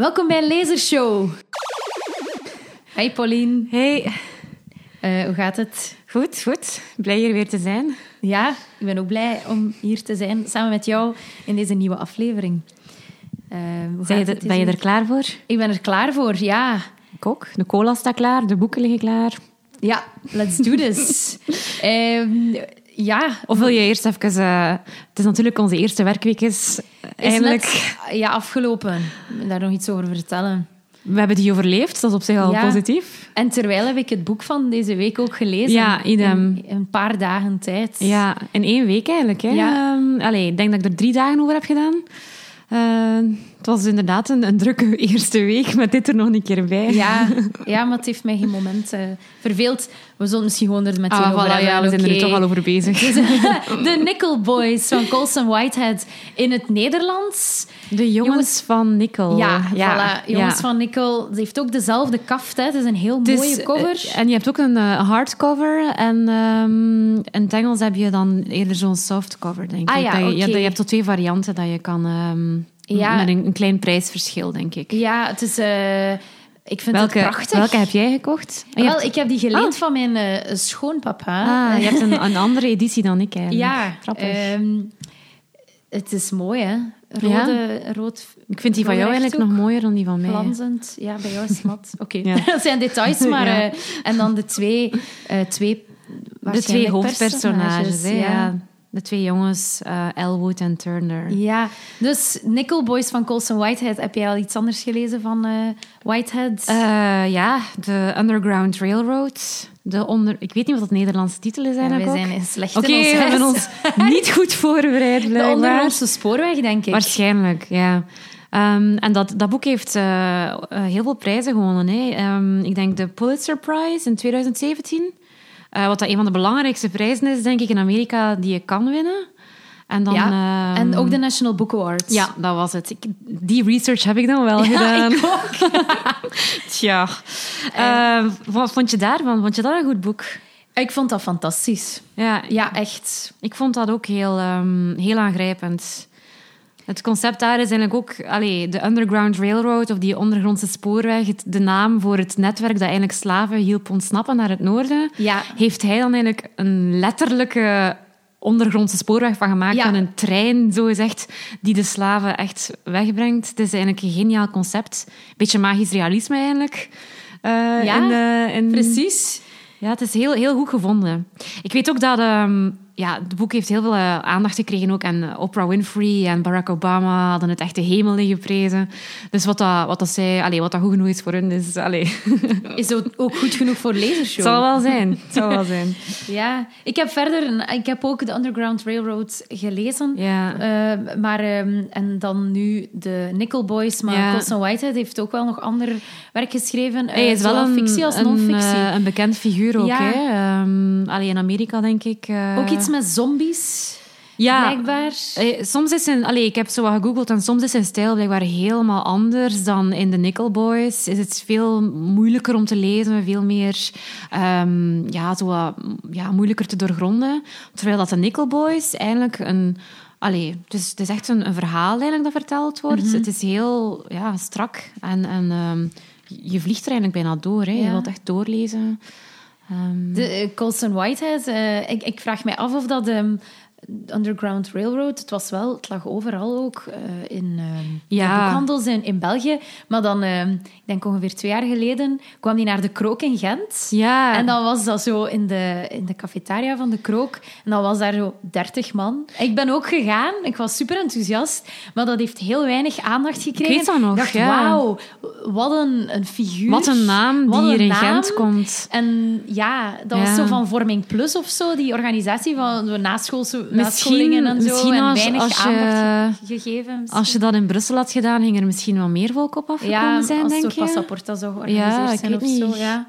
Welkom bij Lasershow. Hey Pauline. Hey, Eh, hoe gaat het? goed, goed. Blij hier weer te zijn. Ja, ik ben ook blij om hier te zijn samen met jou in deze nieuwe aflevering. Hoe Ben je, er- het ben je er klaar voor? Ik ben er klaar voor, ja. Ik ook. De cola staat klaar, de boeken liggen klaar. Ja, let's do this. Ehm, ja, Of wil je eerst even... eh, het is natuurlijk onze eerste werkweek is net ja, afgelopen. Daar nog iets over vertellen. We hebben die overleefd, dat is op zich al Ja. positief. En terwijl heb ik het boek van deze week ook gelezen. Ja, idem. In een paar dagen tijd. Ja, in één week eigenlijk. Hè. Ja. Ehm, allee, ik denk dat ik er drie dagen over heb gedaan. Eh, het was inderdaad een, een drukke eerste week, met dit er nog een keer bij. Ja, ja, maar het heeft mij geen moment eh, verveeld. We zullen misschien gewoon er meteen Ah, over voilà, ja, we zijn er toch al over bezig. Dus, de Nickel Boys van Colson Whitehead in het Nederlands. De jongens, van Nickel. Ja, voilà. Jongens ja. van Nickel. Ze heeft ook dezelfde kaft. Hè. Het is een heel mooie cover. eh, en je hebt ook een eh, hardcover. En ehm, in het Engels heb je dan eerder zo'n softcover, denk Ah ik. ja, Dat je, je, oké. je hebt tot twee varianten dat je kan... ehm, Ja. Met een, een klein prijsverschil, denk ik. ja, het is... eh, ik vind welke, het prachtig. welke heb jij gekocht? Ah, je Wel, hebt- ik heb die geleend Ah. van mijn eh, schoonpapa. ah, je hebt een, een andere editie dan ik eigenlijk. Ja, Grappig. ehm, het is mooi, hè? Rode, rood, ik vind die van jou eigenlijk nog mooier dan die van mij. glanzend. Ja, bij jou is het mat. Oké, Ja. dat zijn details, maar... Ja. eh, en dan de twee, twee De twee hoofdpersonages, hè, ja. De twee jongens, eh, Elwood en Turner. Ja, dus Nickel Boys van Colson Whitehead. Heb jij al iets anders gelezen van eh, Whitehead? Eh, ja, de Underground Railroad. De onder... Ik weet niet wat het Nederlandse titel is Ja, ook. zijn slecht Oké, in ons we hebben ons niet goed voorbereid, De ondergrondse spoorweg, denk ik. Waarschijnlijk, ja. Ehm, en dat, dat boek heeft heel veel prijzen gewonnen. Hè. Ehm, ik denk de Pulitzer Prize in 2017. Eh, wat dat een van de belangrijkste prijzen is, denk ik, in Amerika die je kan winnen. En, dan, ja, ehm, en ook de National Book Awards. Ja, dat was het. Ik, die research heb ik dan wel gedaan. ik ook. Tja. Ehm, wat vond je daarvan? Vond je dat een goed boek? Ik vond dat fantastisch. Ja, Ja, echt. Ik vond dat ook heel, ehm, heel aangrijpend. Het concept daar is eigenlijk ook allee, de Underground Railroad of die ondergrondse spoorweg, het- de naam voor het netwerk dat eigenlijk slaven hielp ontsnappen naar het noorden. Ja. Heeft hij dan eigenlijk een letterlijke ondergrondse spoorweg van gemaakt, Ja. van een trein, zo gezegd, die de slaven echt wegbrengt. Het is eigenlijk een geniaal concept. Beetje magisch realisme eigenlijk. Eh, Ja, in, eh, in- Precies. ja, het is heel, heel goed gevonden. Ik weet ook dat ehm, ja, het boek heeft heel veel eh, aandacht gekregen ook. En eh, Oprah Winfrey en Barack Obama hadden het echt de hemel in geprezen. Dus wat dat, wat dat, zij, allee, wat dat goed genoeg is voor hun, is... Allee, Is ook ook goed genoeg voor het lasershow. zal wel zijn. Het zal wel zijn. Ja, ik heb verder... Ik heb ook de Underground Railroad gelezen. Ja. Eh, maar, ehm, en dan nu de Nickel Boys. Maar Ja. Colson Whitehead heeft ook wel nog ander werk geschreven. Hij is wel een, fictie als non-fictie. een bekend figuur ook. Ja. Hè? Ehm, allee, in Amerika, denk ik. ook iets met zombies, ja, blijkbaar. Eh, Soms is zijn, allee, ik heb zo wat gegoogeld en soms is zijn stijl blijkbaar helemaal anders dan in de Nickel Boys. Is het veel moeilijker om te lezen, veel meer ehm, ja, zo wat, ja, moeilijker te doorgronden. Terwijl dat de Nickel Boys eigenlijk een. Allee, het, is, het is echt een, een verhaal eigenlijk dat verteld wordt. Mhm. Het is heel ja, strak en, en ehm, je vliegt er eigenlijk bijna door. Hè. Je wilt echt doorlezen. Ehm, De eh, Colson Whitehead, eh, ik, ik vraag mij af of dat ehm, Underground Railroad, het was wel, het lag overal ook eh, in Ja. de boekhandels in, in België. Maar dan, ehm, ik denk ongeveer twee jaar geleden, kwam die naar de Krook in Gent. ja, En dan was dat zo in de, in de cafetaria van de Krook. En dan was daar zo 30 man. Ik ben ook gegaan. Ik was super enthousiast. Maar dat heeft heel weinig aandacht gekregen. weet dat nog, Ik dacht, ja. wauw, wat een, een figuur. wat een naam Wat die hier in. Gent komt. En ja, dat was zo van Vorming Plus of zo, die organisatie van zo naschoolse, Misschien- en zo. misschien en als- weinig als je- gegeven. Als je dat in Brussel had gedaan, ging er misschien wel meer volk op afgekomen ja, zijn, als denk je? Passaporta dat zou georganiseerd Ja, zijn of zo. niet. Ja,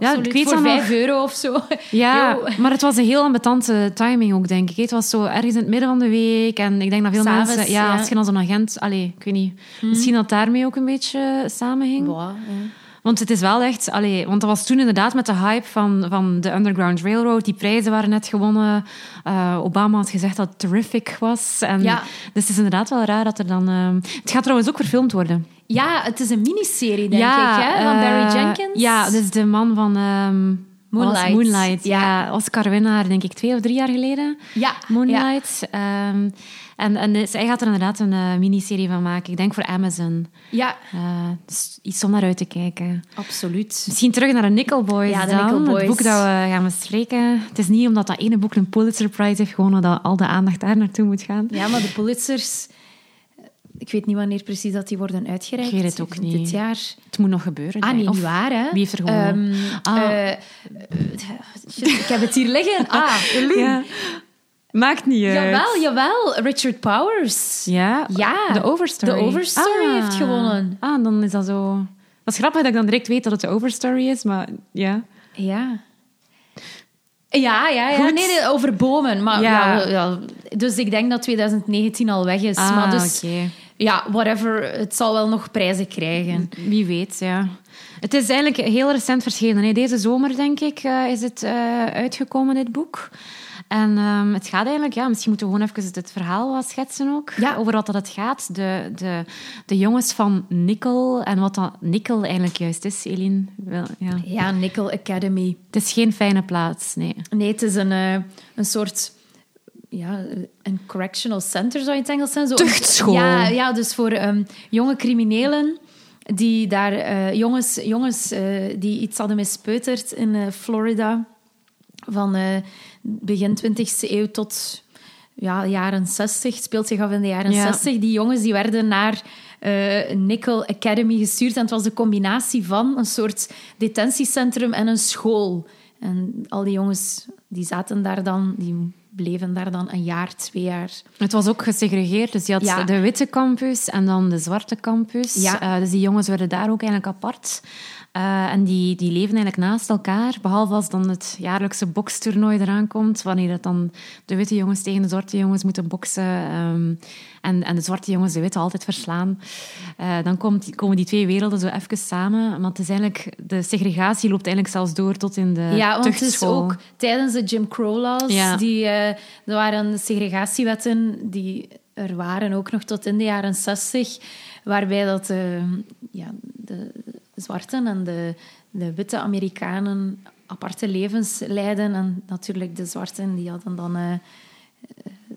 Ja, absoluut. ik weet Voor dat nog. 5 euro of zo. Ja, maar het was een heel ambetante timing ook, denk ik. Het was zo ergens in het midden van de week. En ik denk dat veel S'avonds, mensen... Ja, ja. als je dan zo'n agent... Allee, ik weet niet. Misschien dat daarmee ook een beetje samenhing. Boah, ja. Want het is wel echt... Allee, want dat was toen inderdaad met de hype van, van de Underground Railroad. Die prijzen waren net gewonnen. Uh, Obama had gezegd dat het terrific was. En, Ja. Dus het is inderdaad wel raar dat er dan... ehm, het gaat trouwens ook verfilmd worden. Ja, het is een miniserie, denk ik, hè? Van eh, Barry Jenkins. Ja, dus de man van... ehm, Moonlight. Moonlight, Ja. ja. Oscar-winnaar, denk ik, twee of drie jaar geleden. Ja, Moonlight. Ehm, en, en dus hij gaat er inderdaad een eh, miniserie van maken. Ik denk voor Amazon. Ja, Eh, dus iets om naar uit te kijken. absoluut. Misschien terug naar de Nickel Boys Ja, de dan. Nickel Boys. Het boek dat we gaan bespreken. Het is niet omdat dat ene boek een Pulitzer Prize heeft gewonnen dat al de aandacht daar naartoe moet gaan. Ja, maar de Pulitzers... Ik weet niet wanneer precies dat die worden uitgereikt. Ik weet het ook niet. Dit jaar. Het moet nog gebeuren. Ah, nee, Of- niet waar, hè? wie heeft er gewonnen? Ehm, Ah. eh, ik heb het hier liggen. Ah, Eline. Ja. Maakt niet uit. Jawel, jawel. Richard Powers. Ja, Ja, de Overstory. de Overstory heeft gewonnen. Ah, dan is dat zo... Is grappig dat ik dan direct weet dat het de Overstory is, maar ja. Ja. Ja, ja, ja. Goed. Nee, over bomen. Maar, Ja. dus ik denk dat 2019 al weg is. Ah, maar dus, oké. Ja, whatever. Het zal wel nog prijzen krijgen. Wie weet, ja. Het is eigenlijk heel recent verschenen. hè. Deze zomer, denk ik, eh, is het eh, uitgekomen, dit boek. En ehm, het gaat eigenlijk, ja, misschien moeten we gewoon even het verhaal wat schetsen ook. Ja. Over wat dat het gaat. De, de, de jongens van Nickel en wat dat Nickel eigenlijk juist is, Eline. Wel, ja. Ja, Nickel Academy. Het is geen fijne plaats, nee. Nee, het is een, eh, een soort... Ja, een correctional center zou je het Engels zijn. Zo, Tuchtschool. Ja, ja, dus voor ehm, jonge criminelen die daar... eh, jongens jongens eh, die iets hadden mispeuterd in eh, Florida van begin 20e eeuw tot ja, jaren 60. Het speelt zich af in de jaren Ja. 60. Die jongens die werden naar Nickel Academy gestuurd. En het was de combinatie van een soort detentiecentrum en een school. En al die jongens die zaten daar dan, die bleven daar dan een jaar, twee jaar. Het was ook gesegregeerd. Dus je had Ja. de witte campus en dan de zwarte campus. Ja. Eh, dus die jongens werden daar ook eigenlijk apart. Eh, en die, die leven eigenlijk naast elkaar. Behalve als dan het jaarlijkse bokstoernooi eraan komt. Wanneer het dan de witte jongens tegen de zwarte jongens moeten boksen. ehm, en, en de zwarte jongens de witte altijd verslaan. Eh, dan komt, komen die twee werelden zo even samen. Maar het is eigenlijk, de segregatie loopt eigenlijk zelfs door tot in de ja, want het is ook tijdens de Jim Crow laws, Ja. die, eh, er waren segregatiewetten die er waren ook nog tot in de jaren 60, waarbij dat ja, de zwarten en de, de witte Amerikanen aparte levens leiden. En natuurlijk de zwarten, die hadden dan... eh,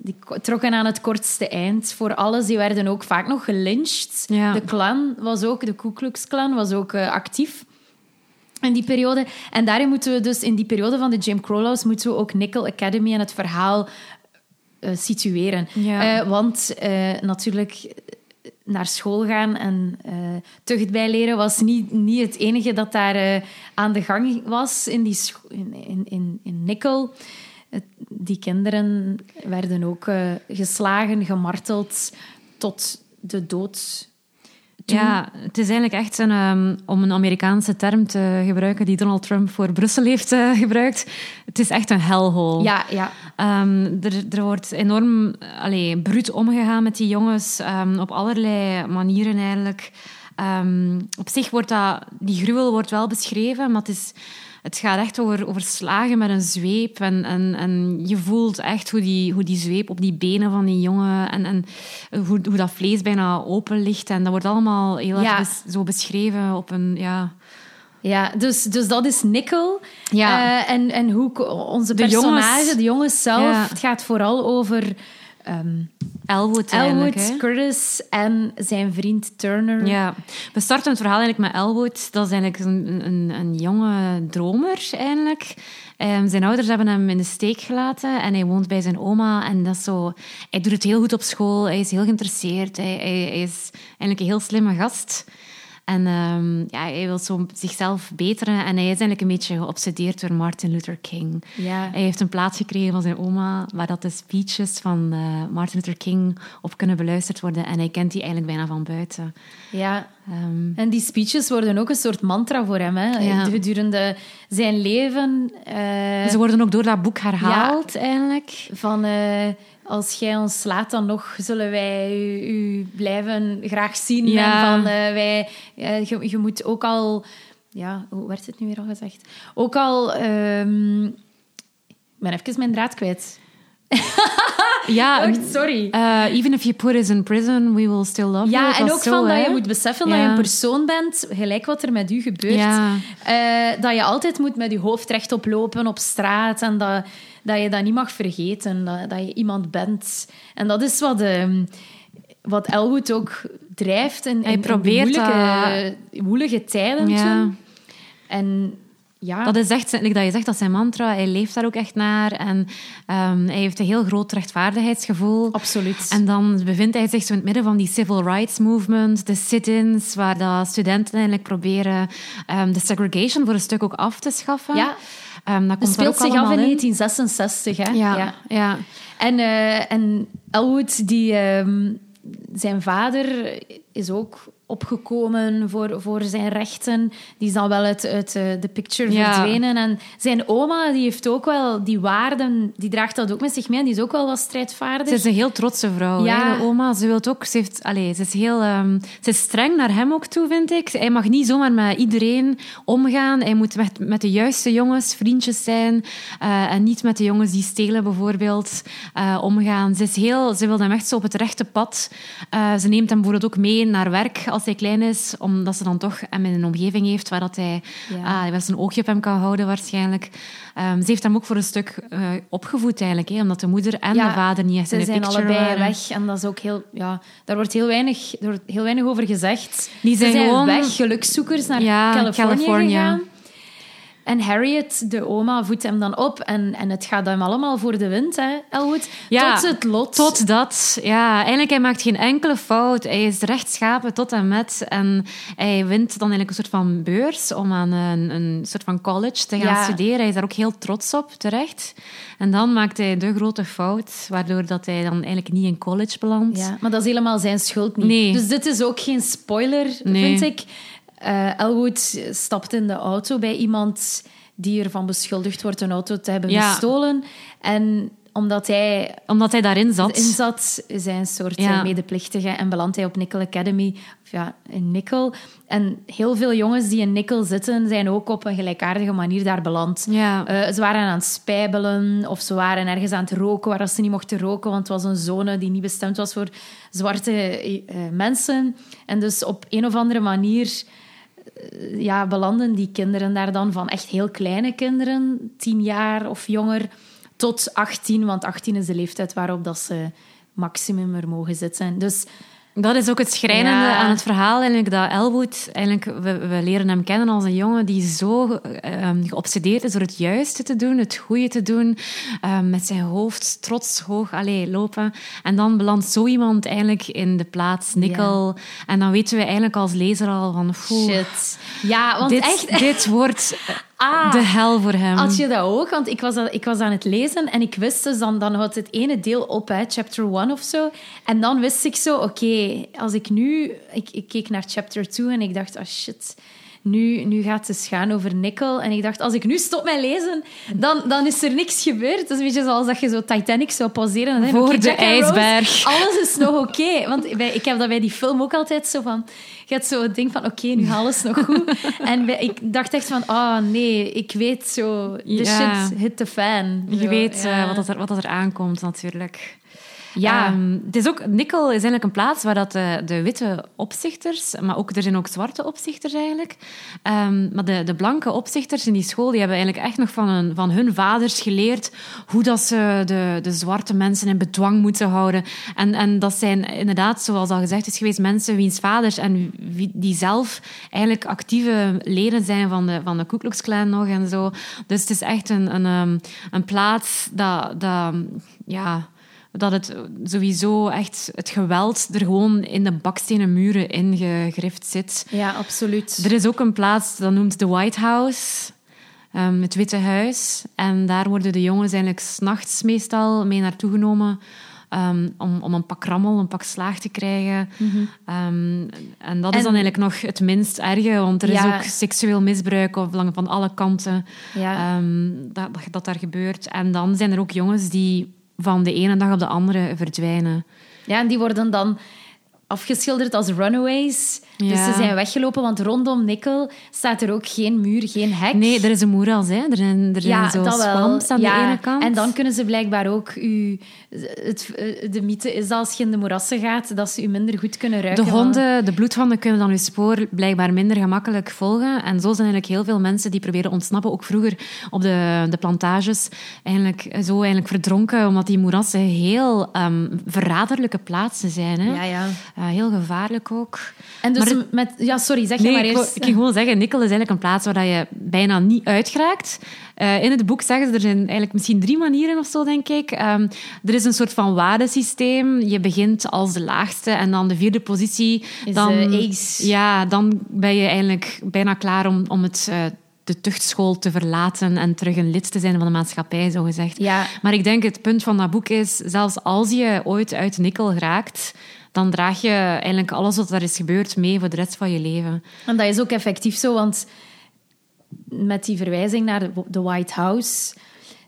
die ko- trokken aan het kortste eind voor alles. Die werden ook vaak nog gelyncht. Ja. De Klan was ook, de Ku Klux Klan was ook eh, actief in die periode. En daarin moeten we dus, in die periode van de Jim Crow laws, moeten we ook Nickel Academy en het verhaal eh, situeren. Ja. Eh, want eh, natuurlijk eh, naar school gaan en eh tucht bijleren was niet, niet het enige dat daar eh, aan de gang was in, die in, in, in, in Nickel. Het- die kinderen werden ook eh, geslagen, gemarteld tot de dood. Ja, het is eigenlijk echt een, ehm, om een Amerikaanse term te gebruiken die Donald Trump voor Brussel heeft eh, gebruikt. Het is echt een hellhole. Ja, ja. Ehm, er, er wordt enorm allee, bruut omgegaan met die jongens, ehm, op allerlei manieren eigenlijk. Op zich wordt dat, die gruwel wordt wel beschreven, maar het, is, het gaat echt over, over slagen met een zweep. En, en, en je voelt echt hoe die, hoe die zweep op die benen van die jongen en, en hoe, hoe dat vlees bijna open ligt. En dat wordt allemaal heel erg bes- zo beschreven op een... Ja, Ja, dus, dus dat is Nickel. Ja. Eh, en, en hoe onze De personage, jongens. de jongens zelf, Ja. het gaat vooral over ehm Elwood. Elwood. Curtis en zijn vriend Turner. Ja, we starten het verhaal eigenlijk met Elwood. Dat is eigenlijk een, een, een jonge dromer eigenlijk. Ehm, zijn ouders hebben hem in de steek gelaten en hij woont bij zijn oma. En dat is zo, hij doet het heel goed op school, hij is heel geïnteresseerd, hij, hij, hij is eigenlijk een heel slimme gast. En ehm, ja, hij wil zo zichzelf beteren en hij is eigenlijk een beetje geobsedeerd door Martin Luther King. Ja. Hij heeft een plaats gekregen van zijn oma waar dat de speeches van eh, Martin Luther King op kunnen beluisterd worden. En hij kent die eigenlijk bijna van buiten. ja. Ehm, En die speeches worden ook een soort mantra voor hem. Hè? Ja. Gedurende zijn leven. eh, Ze worden ook door dat boek herhaald, eigenlijk. van eh, als jij ons slaat, dan nog zullen wij u, u blijven graag zien. Ja. En van, eh, wij, eh, je, je moet ook al ja, hoe werd het nu weer al gezegd? Ook al... ehm, ik ben even mijn draad kwijt. Ja, Echt, sorry. eh, even if you put us in prison, we will still love you. Ja, en ook zo, van dat je moet beseffen dat je Ja. een persoon bent, gelijk wat er met u gebeurt. Ja. Eh, dat je altijd moet met je hoofd rechtop lopen op straat en dat, dat je dat niet mag vergeten, dat, dat je iemand bent. En dat is wat, ehm, wat Elwood ook drijft in, Hij in, in probeert moeilijke, woelige tijden Ja. toen. En ja, Dat is echt, like dat je zegt, dat zijn mantra. Hij leeft daar ook echt naar. En ehm, hij heeft een heel groot rechtvaardigheidsgevoel. absoluut. En dan bevindt hij zich zo in het midden van die civil rights movement, de sit-ins, waar dat studenten eigenlijk proberen ehm, de segregation voor een stuk ook af te schaffen. Ja. Ehm, dat speelt zich af in in. 1966. Hè? Ja, Ja. ja. En, eh, en Elwood, die, zijn vader is ook opgekomen voor, voor zijn rechten. Die is dan wel uit, uit eh, de picture Ja. verdwenen. En zijn oma, die heeft ook wel die waarden, die draagt dat ook met zich mee. En die is ook wel wat strijdvaardig. Ze is een heel trotse vrouw, Ja. hè, de oma. Ze, wilt ook, ze, heeft, allez, ze, is heel, ehm, ze is streng naar hem ook toe, vind ik. Hij mag niet zomaar met iedereen omgaan. Hij moet met, met de juiste jongens vriendjes zijn. eh, en niet met de jongens die stelen, bijvoorbeeld, eh, omgaan. Ze, is heel, ze wil hem echt zo op het rechte pad. Ze neemt hem bijvoorbeeld ook mee naar werk als hij klein is, omdat ze dan toch hem in een omgeving heeft waar dat hij, Ja. ah, een oogje op hem kan houden, waarschijnlijk. Ehm, ze heeft hem ook voor een stuk eh, opgevoed, eigenlijk. Hè, omdat de moeder en Ja, de vader niet echt Ze in de zijn allebei waren. weg. En dat is ook heel... Ja, daar wordt heel weinig, er wordt heel weinig over gezegd. Die zijn Ze zijn gewoon- weg, gelukzoekers naar Ja, Californië, Californië. gegaan. En Harriet, de oma, voedt hem dan op. En, en het gaat hem allemaal voor de wind, hè, Elwood. Ja, Tot het lot. Tot dat, ja. Eigenlijk, hij maakt geen enkele fout. Hij is rechtschapen tot en met. En hij wint dan eigenlijk een soort van beurs om aan een, een soort van college te gaan Ja. studeren. Hij is daar ook heel trots op, terecht. En dan maakt hij de grote fout, waardoor dat hij dan eigenlijk niet in college belandt. Ja, maar dat is helemaal zijn schuld niet. Nee. Dus dit is ook geen spoiler, Nee. vind ik. Eh, Elwood stapt in de auto bij iemand die ervan beschuldigd wordt een auto te hebben Ja. gestolen. En omdat hij Omdat hij daarin zat. in zat, een soort Ja. eh, medeplichtige en belandt hij op Nickel Academy, of ja, in Nickel. En heel veel jongens die in Nickel zitten, zijn ook op een gelijkaardige manier daar beland. Ja. Eh, ze waren aan het spijbelen of ze waren ergens aan het roken waar ze niet mochten roken, want het was een zone die niet bestemd was voor zwarte mensen. En dus op een of andere manier ja, belanden die kinderen daar dan van echt heel kleine kinderen, tien jaar of jonger, tot 18, want 18 is de leeftijd waarop dat ze maximum er mogen zitten. Dus Dat is ook het schrijnende Ja. aan het verhaal. Eigenlijk, dat Elwood, eigenlijk, we, we leren hem kennen als een jongen die zo eh, geobsedeerd is door het juiste te doen, het goede te doen, eh, met zijn hoofd trots hoog allee, lopen. En dan belandt zo iemand eigenlijk in de plaats Nikkel. En dan weten we eigenlijk als lezer al van... shit. Ja, want dit, echt... dit wordt Ah. de hel voor hem. Had je dat ook? Want ik was, ik was aan het lezen en ik wist dus dan, dan houdt het ene deel op, hè, chapter 1 of zo. En dan wist ik zo, oké, als ik nu... Ik, ik keek naar chapter 2 en ik dacht, oh shit, nu, nu gaat het dus gaan over Nickel. En ik dacht, als ik nu stop met lezen, dan, dan is er niks gebeurd. Dat is een beetje zoals dat je zo Titanic zou pauzeren. En dan, Voor de Jack and Rose, ijsberg. alles is nog oké. Want bij, ik heb dat bij die film ook altijd zo van... Je hebt zo het ding van, oké, nu gaat alles nog goed. En bij- ik dacht echt van, oh nee, ik weet zo... The Ja. shit hit the fan. Je weet ja. eh, wat, dat er, wat dat er aankomt, natuurlijk. Ja. Ehm, het is ook, Nikkel is eigenlijk een plaats waar dat de, de witte opzichters, maar ook, er zijn ook zwarte opzichters eigenlijk. Ehm, maar de, de blanke opzichters in die school, die hebben eigenlijk echt nog van hun, van hun vaders geleerd hoe dat ze de, de zwarte mensen in bedwang moeten houden. En, en dat zijn inderdaad, zoals al gezegd is geweest, mensen wiens vaders en die zelf eigenlijk actieve leden zijn van de, van de Ku Klux Klan nog en zo. Dus het is echt een, een, ehm, een plaats dat... dat ja, dat het sowieso echt het geweld er gewoon in de bakstenen muren ingegrift zit. Ja, absoluut. Er is ook een plaats, dat noemt de White House, ehm, het Witte Huis. En daar worden de jongens eigenlijk s'nachts meestal mee naartoe genomen ehm, om, om een pak rammel, een pak slaag te krijgen. Ehm, en dat is dan eigenlijk nog het minst erge, want er is ook seksueel misbruik of van alle kanten Ja. dat, dat daar gebeurt. En dan zijn er ook jongens die van de ene dag op de andere verdwijnen. Ja, en die worden dan afgeschilderd als runaways. Dus Ja. ze zijn weggelopen, want rondom Nikkel staat er ook geen muur, geen hek. Nee, er is een moeras, hè. Er zijn, er zijn zo swamps aan Ja, de ene kant. En dan kunnen ze blijkbaar ook u, het, de mythe is dat als je in de moerassen gaat, dat ze u minder goed kunnen ruiken. De honden, de bloedhonden kunnen dan uw spoor blijkbaar minder gemakkelijk volgen. En zo zijn eigenlijk heel veel mensen die proberen ontsnappen, ook vroeger op de, de plantages, eigenlijk, zo eigenlijk verdronken, omdat die moerassen heel ehm, verraderlijke plaatsen zijn. Hè? Ja, ja. Eh, heel gevaarlijk ook. En dus Met... Ja, sorry, zeg je Nee, maar ik, eerst. ik ging gewoon zeggen, Nikkel is eigenlijk een plaats waar je bijna niet uitgeraakt. Eh, in het boek zeggen ze, er zijn eigenlijk misschien drie manieren of zo, denk ik. Ehm, er is een soort van waardesysteem. Je begint als de laagste en dan de vierde positie. Is, dan, ace. Ja, dan ben je eigenlijk bijna klaar om, om het, eh, de tuchtschool te verlaten en terug een lid te zijn van de maatschappij, zo gezegd. Ja. Maar ik denk het punt van dat boek is, zelfs als je ooit uit Nikkel raakt, dan draag je eigenlijk alles wat er is gebeurd mee voor de rest van je leven. En dat is ook effectief zo, want met die verwijzing naar de, White House...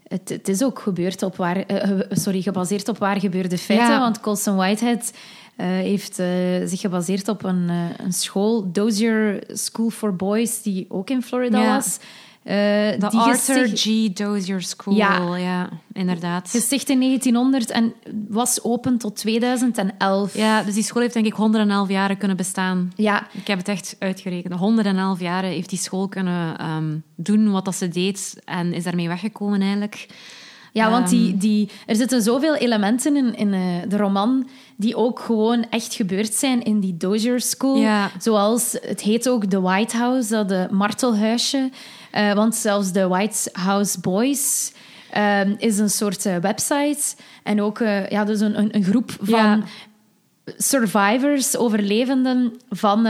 Het, het is ook gebeurd op waar, eh, ge- sorry, gebaseerd op waar gebeurde feiten. Ja. Want Colson Whitehead eh, heeft eh, zich gebaseerd op een, eh, een school, Dozier School for Boys, die ook in Florida Ja. was. Eh, De die Arthur G. Dozier School, Ja. ja, inderdaad. Gesticht in 1900 en was open tot 2011. Ja, dus die school heeft denk ik 111 jaren kunnen bestaan. Ja, Ik heb het echt uitgerekend. 111 jaren heeft die school kunnen ehm, doen wat dat ze deed en is daarmee weggekomen eigenlijk. Ja, want die, Ehm. die, er zitten zoveel elementen in, in eh, de roman die ook gewoon echt gebeurd zijn in die Dozier School. Ja. Zoals, het heet ook de White House, dat de martelhuisje. Eh, want zelfs de White House Boys ehm, is een soort eh, website. En ook eh, ja, dus een, een, een groep van Ja. survivors, overlevenden van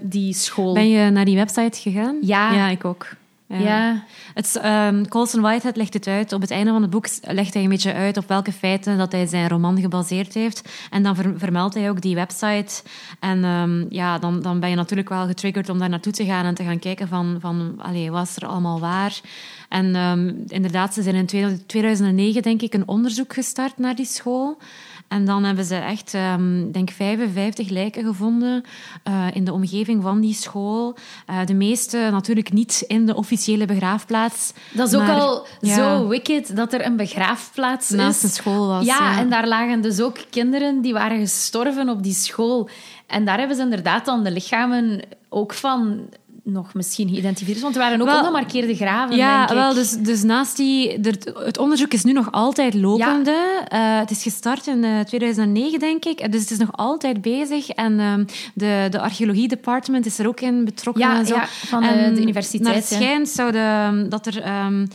die school. Ben je naar die website gegaan? Ja. Ja, ik ook. Ja. Het, ehm, Colson Whitehead legt het uit. Op het einde van het boek legt hij een beetje uit op welke feiten dat hij zijn roman gebaseerd heeft. En dan ver- vermeldt hij ook die website. En ehm, ja, dan, dan ben je natuurlijk wel getriggerd om daar naartoe te gaan en te gaan kijken van, van allee, wat er allemaal waar. En ehm, inderdaad, ze zijn in 2000 2009 denk ik een onderzoek gestart naar die school. En dan hebben ze echt, ehm denk 55 lijken gevonden eh, in de omgeving van die school. Eh, de meeste natuurlijk niet in de officiële begraafplaats. Dat is ook maar- al ja, zo wicked dat er een begraafplaats naast een school was. Ja, ja. en daar lagen dus ook kinderen die waren gestorven op die school. En daar hebben ze inderdaad dan de lichamen ook van nog misschien geïdentificeerd. Want er waren ook Wel, ongemarkeerde graven, Ja, denk ik. wel, dus, dus naast die... het onderzoek is nu nog altijd lopende. Eh, het is gestart in eh, 2009, denk ik. Dus het is nog altijd bezig. En ehm, de, de archeologie-department is er ook in betrokken. Ja, en zo. ja, van de- En de universiteit, Naar het schijnt zou de, dat er... ehm,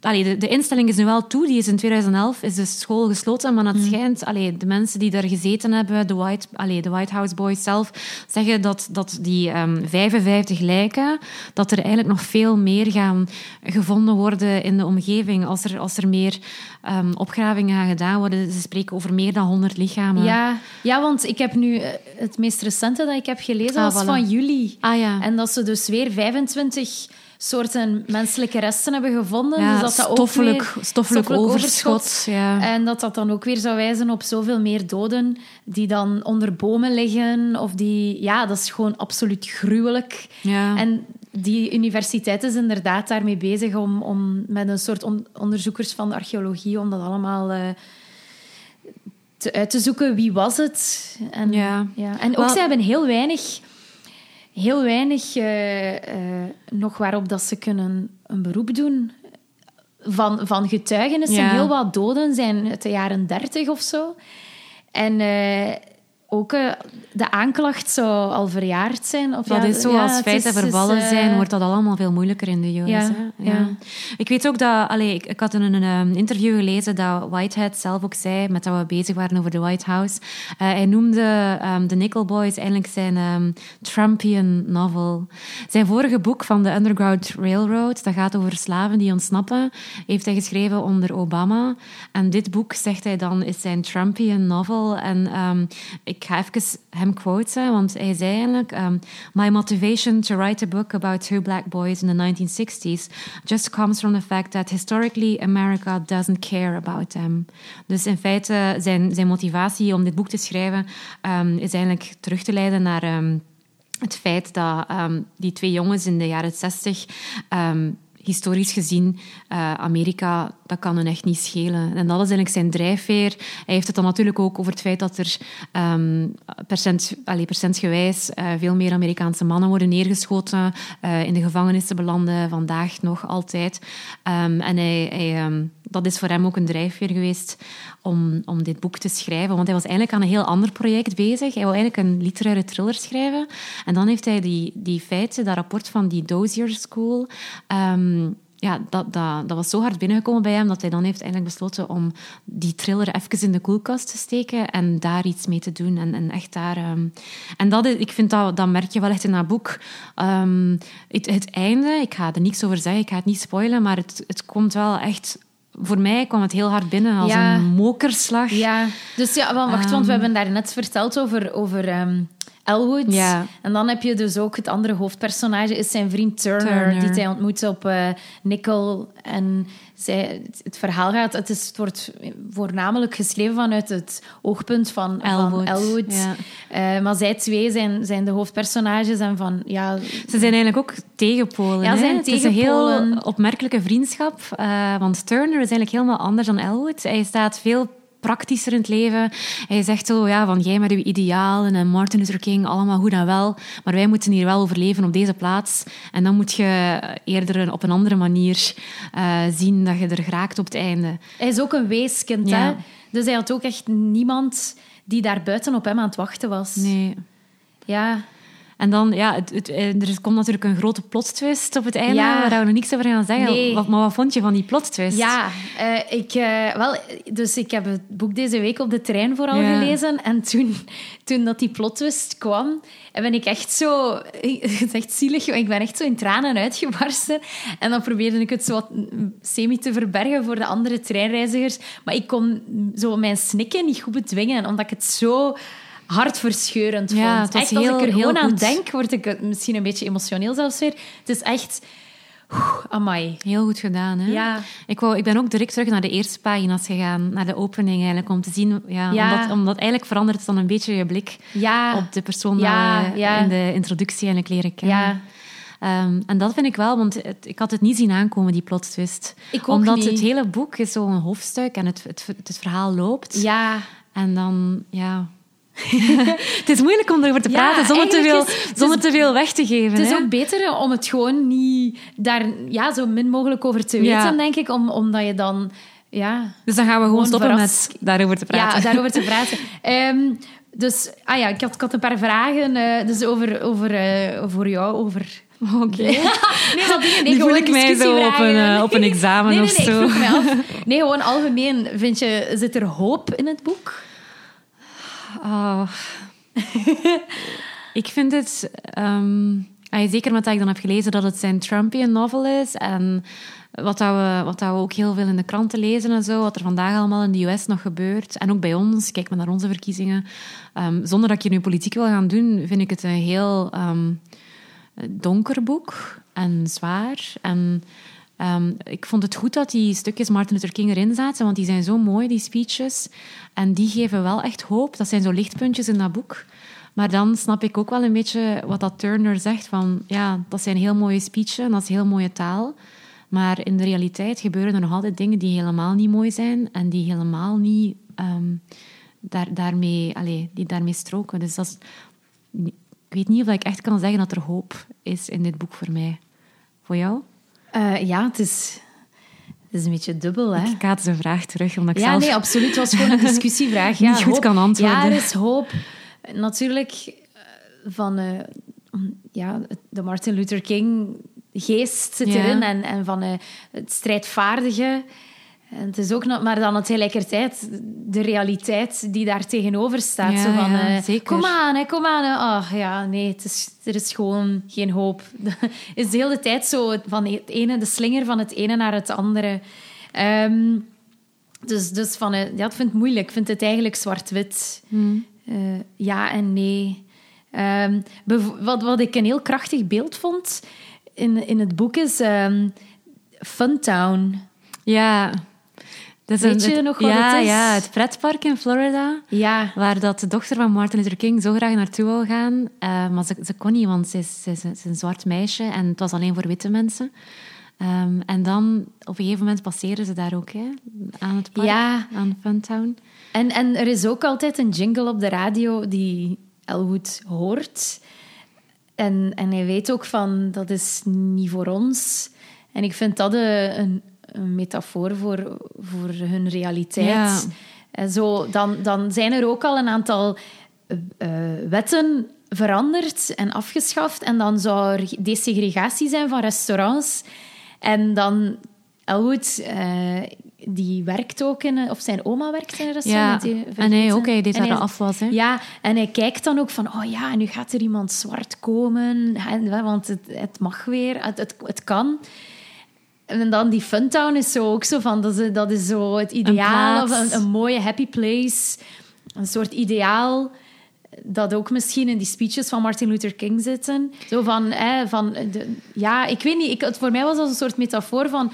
allee, de, de instelling is nu wel toe. Die is in 2011 is de school gesloten. Maar Mm. het schijnt... Allee, de mensen die daar gezeten hebben, de White, allee, de White House Boys zelf, zeggen dat, dat die ehm 55 lijken, dat er eigenlijk nog veel meer gaan gevonden worden in de omgeving. Als er, als er meer ehm, opgravingen gaan gedaan worden. Ze spreken over meer dan 100 lichamen. Ja, ja, want ik heb nu... eh, Het meest recente dat ik heb gelezen Ah, was voilà. van juli. Ah ja. En dat ze dus weer 25 soorten menselijke resten hebben gevonden. ja, dus dat dat ook stoffelijk, weer- stoffelijk, overschot. Ja. En dat dat dan ook weer zou wijzen op zoveel meer doden die dan onder bomen liggen. Of die... Ja, dat is gewoon absoluut gruwelijk. Ja. En die universiteit is inderdaad daarmee bezig om, om met een soort on- onderzoekers van de archeologie om dat allemaal eh, te, uit te zoeken. Wie was het? En, Ja. En ook Wel- ze hebben heel weinig, heel weinig eh, eh, nog waarop dat ze kunnen een beroep doen. Van, van getuigenissen, Ja. heel wat doden zijn uit de jaren dertig of zo. En eh, ook eh, de aanklacht zou al verjaard zijn. Of Dat ja, is zo, als feiten is- vervallen is, eh, zijn, wordt dat allemaal veel moeilijker in de US. Ja. Ik weet ook dat... Allee, ik, ik had in een ehm, interview gelezen dat Whitehead zelf ook zei, met dat we bezig waren over de White House, eh, hij noemde ehm, The Nickel Boys eigenlijk zijn ehm, Trumpian novel. Zijn vorige boek van de Underground Railroad, dat gaat over slaven die ontsnappen, heeft hij geschreven onder Obama. En dit boek, zegt hij dan, is zijn Trumpian novel. En ik ik ga even hem quoten, want hij zei eigenlijk... Um, My motivation to write a book about two black boys in the 1960s just comes from the fact that historically America doesn't care about them. Dus in feite, zijn, zijn motivatie om dit boek te schrijven um, is eigenlijk terug te leiden naar... Um, het feit dat die twee jongens in de jaren 60 um, historisch gezien, uh, Amerika, dat kan echt niet schelen. En dat is eigenlijk zijn drijfveer. Hij heeft het dan natuurlijk ook over het feit dat er um, percent, allez, percentgewijs uh, veel meer Amerikaanse mannen worden neergeschoten, uh, in de gevangenissen belanden, vandaag nog altijd. Um, en hij, um, dat is voor hem ook een drijfveer geweest om, om dit boek te schrijven. Want hij was eigenlijk aan een heel ander project bezig. Hij wil eigenlijk een literaire thriller schrijven. En dan heeft hij die, die feiten, dat rapport van die Dozier School... ja, dat, dat, dat was zo hard binnengekomen bij hem dat hij dan heeft eigenlijk besloten om die thriller even in de koelkast te steken en daar iets mee te doen. En, en echt daar... Um, en dat is, ik vind dat, dat merk je wel echt in dat boek. Um, het, het einde, ik ga er niks over zeggen, ik ga het niet spoilen, maar het, het komt wel echt voor mij kwam het heel hard binnen als ja. een mokerslag. Ja, dus ja, wacht, want we hebben daar net verteld over, over um, Elwood. Ja. En dan heb je dus ook het andere hoofdpersonage, is zijn vriend Turner, Turner. die hij ontmoet op uh, Nickel. En zij, het verhaal gaat, het, is, het wordt voornamelijk geschreven vanuit het oogpunt van Elwood. Van Elwood. Ja. Uh, maar zij twee zijn, zijn de hoofdpersonages en van, ja... Ze zijn eigenlijk ook tegenpolen. Ja, zijn Het is een heel opmerkelijke vriendschap. Uh, want Turner is eigenlijk helemaal anders dan Elwood. Hij staat veel praktischer in het leven. Hij zegt zo, ja, van jij met uw idealen en Martin Luther King, allemaal goed en wel, maar wij moeten hier wel overleven op deze plaats. En dan moet je eerder op een andere manier uh, zien dat je er geraakt op het einde. Hij is ook een weeskind, Ja. hè? Dus hij had ook echt niemand die daar buiten op hem aan het wachten was. Nee. Ja, En dan, ja, het, het, er komt natuurlijk een grote plot twist op het einde, Ja. waar we nog niks over gaan zeggen. Nee. Wat, maar wat vond je van die plot twist? ja uh, ik, uh, wel, dus ik heb het boek deze week op de trein vooral Ja. gelezen. En toen, toen dat die plot twist kwam, ben ik echt zo... Het is echt zielig, ik ben echt zo in tranen uitgebarsten. En dan probeerde ik het zo wat semi te verbergen voor de andere treinreizigers. Maar ik kon zo mijn snikken niet goed bedwingen, omdat ik het zo hartverscheurend vond. Ja, het was echt, als ik er heel gewoon aan goed. denk, word ik misschien een beetje emotioneel zelfs weer. Het is echt... Oeh, amai. Heel goed gedaan, hè? Ja. Ik, wou, ik ben ook direct terug naar de eerste pagina's gegaan, naar de opening eigenlijk, om te zien... Ja, Ja. Omdat, omdat eigenlijk verandert het dan een beetje je blik Ja. op de persoon ja. in de introductie eigenlijk leren kennen. Ja. Ehm, en dat vind ik wel, want het- ik had het niet zien aankomen, die plot twist. Ik ook Omdat niet. het hele boek is zo'n hoofdstuk en het, het, het verhaal loopt. Ja. En dan, ja... het is moeilijk om erover te Ja, praten zonder, te veel, is- zonder is- te veel weg te geven. Het is ook beter om het gewoon niet daar ja, zo min mogelijk over te weten, Ja. denk ik. Om, omdat je dan... Ja, Dus dan gaan we gewoon stoppen verrast- met daarover te praten. ja daarover te praten. Ehm, dus ah ja, ik, had, ik had een paar vragen eh, dus over, over, voor jou, over... Oké. nee, wat dingen, nee, voel ik mij zo op een, eh, op een examen nee, nee, of nee, zo. Ik vroeg mij af. Nee, gewoon algemeen. Vind je, zit er hoop in het boek? Oh. ik vind het... ah, zeker met ik dan heb gelezen dat het zijn Trumpian novel is. En wat, dat we, wat dat we ook heel veel in de kranten lezen en zo. Wat er vandaag allemaal in de US nog gebeurt. En ook bij ons. Kijk maar naar onze verkiezingen. Ehm, zonder dat ik hier nu politiek wil gaan doen, vind ik het een heel ehm, donker boek. En zwaar. En... Ehm, ik vond het goed dat die stukjes Martin Luther King erin zaten, want die zijn zo mooi, die speeches. En die geven wel echt hoop. Dat zijn zo lichtpuntjes in dat boek. Maar dan snap ik ook wel een beetje wat dat Turner zegt. Van, ja, dat zijn heel mooie speeches en dat is heel mooie taal. Maar in de realiteit gebeuren er nog altijd dingen die helemaal niet mooi zijn. En die helemaal niet ehm, daar, daarmee, allee, die daarmee stroken. Dus dat ik weet niet of ik echt kan zeggen dat er hoop is in dit boek voor mij. Voor jou? Uh, ja, het is, het is een beetje dubbel. Hè? Ik kaat zijn vraag terug, omdat ik ja, zelf nee, absoluut. Het was gewoon een discussievraag. niet ja, goed hoop. kan antwoorden. Ja, er is hoop. Natuurlijk uh, van uh, ja, de Martin Luther King geest zit Ja. erin en, en van uh, het strijdvaardige. En het is ook nog, maar dan tegelijkertijd de realiteit die daar tegenover staat. Ja, Zo van, ja, eh, zeker. kom aan, hè, kom aan. hè. Ach ja, nee, het is, er is gewoon geen hoop. Het is de hele tijd zo van het ene, de slinger van het ene naar het andere. Ehm, dus, dus van, eh, ja, ik vind het moeilijk. Ik vind het eigenlijk zwart-wit. Hmm. Eh, ja en nee. Ehm, wat, wat ik een heel krachtig beeld vond in, in het boek is ehm, Funtown. Ja. Dat Weet je het- nog wat ja, het is? Ja, het pretpark in Florida. Ja, Waar dat de dochter van Martin Luther King zo graag naartoe wou gaan. eh, maar ze, ze kon niet, want ze is, ze, is, een zwart meisje. En het was alleen voor witte mensen. Ehm, en dan, op een gegeven moment, passeren ze daar ook, hè, aan het park, Ja. aan Funtown. En, en er is ook altijd een jingle op de radio die Elwood hoort. En, en hij weet ook van, dat is niet voor ons. En ik vind dat een, een, een metafoor voor, voor hun realiteit. Ja. En zo, dan, dan zijn er ook al een aantal eh, eh, wetten veranderd en afgeschaft. En dan zou er desegregatie zijn van restaurants. En dan Elwood, eh, die werkt ook in... Of zijn oma werkt in een Ja, restaurant. die en hij ook, hij deed En daar hij- de afwas. Hè. Ja, en hij kijkt dan ook van... Oh ja, nu gaat er iemand zwart komen. Want het, het mag weer, het, het, het kan. En dan die Funtown is zo ook zo van... Dat is, dat is zo het ideaal. Of een, een mooie happy place. Een soort ideaal dat ook misschien in die speeches van Martin Luther King zitten. Zo van, hè, van de, ja, ik weet niet, ik, het, voor mij was dat een soort metafoor van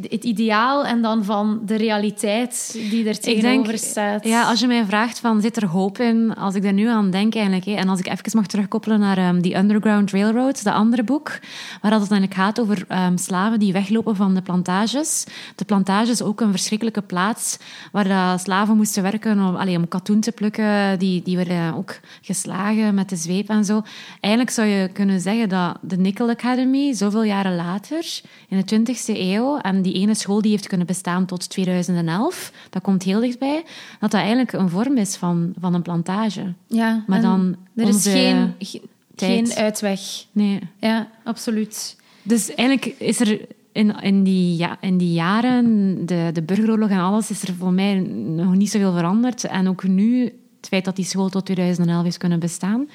het ideaal en dan van de realiteit die er tegenover staat. ja, als je mij vraagt van zit er hoop in, als ik daar nu aan denk eigenlijk, hè, en als ik even mag terugkoppelen naar ehm, The Underground Railroad, dat andere boek, waar dat het eigenlijk gaat over ehm, slaven die weglopen van de plantages. De plantage is ook een verschrikkelijke plaats waar dat slaven moesten werken om, allee, om katoen te plukken. Die, die werden ook geslagen met de zweep en zo. Eigenlijk zou je kunnen zeggen dat de Nickel Academy, zoveel jaren later, in de 20e eeuw, en die ene school die heeft kunnen bestaan tot 2011, dat komt heel dichtbij, dat dat eigenlijk een vorm is van, van een plantage. Ja, Maar dan er is geen, ge- geen uitweg. Nee. Ja, absoluut. Dus eigenlijk is er in, in, die, ja, in die jaren, de, de burgeroorlog en alles, is er voor mij nog niet zoveel veranderd. En ook nu, het feit dat die school tot 2011 is kunnen bestaan,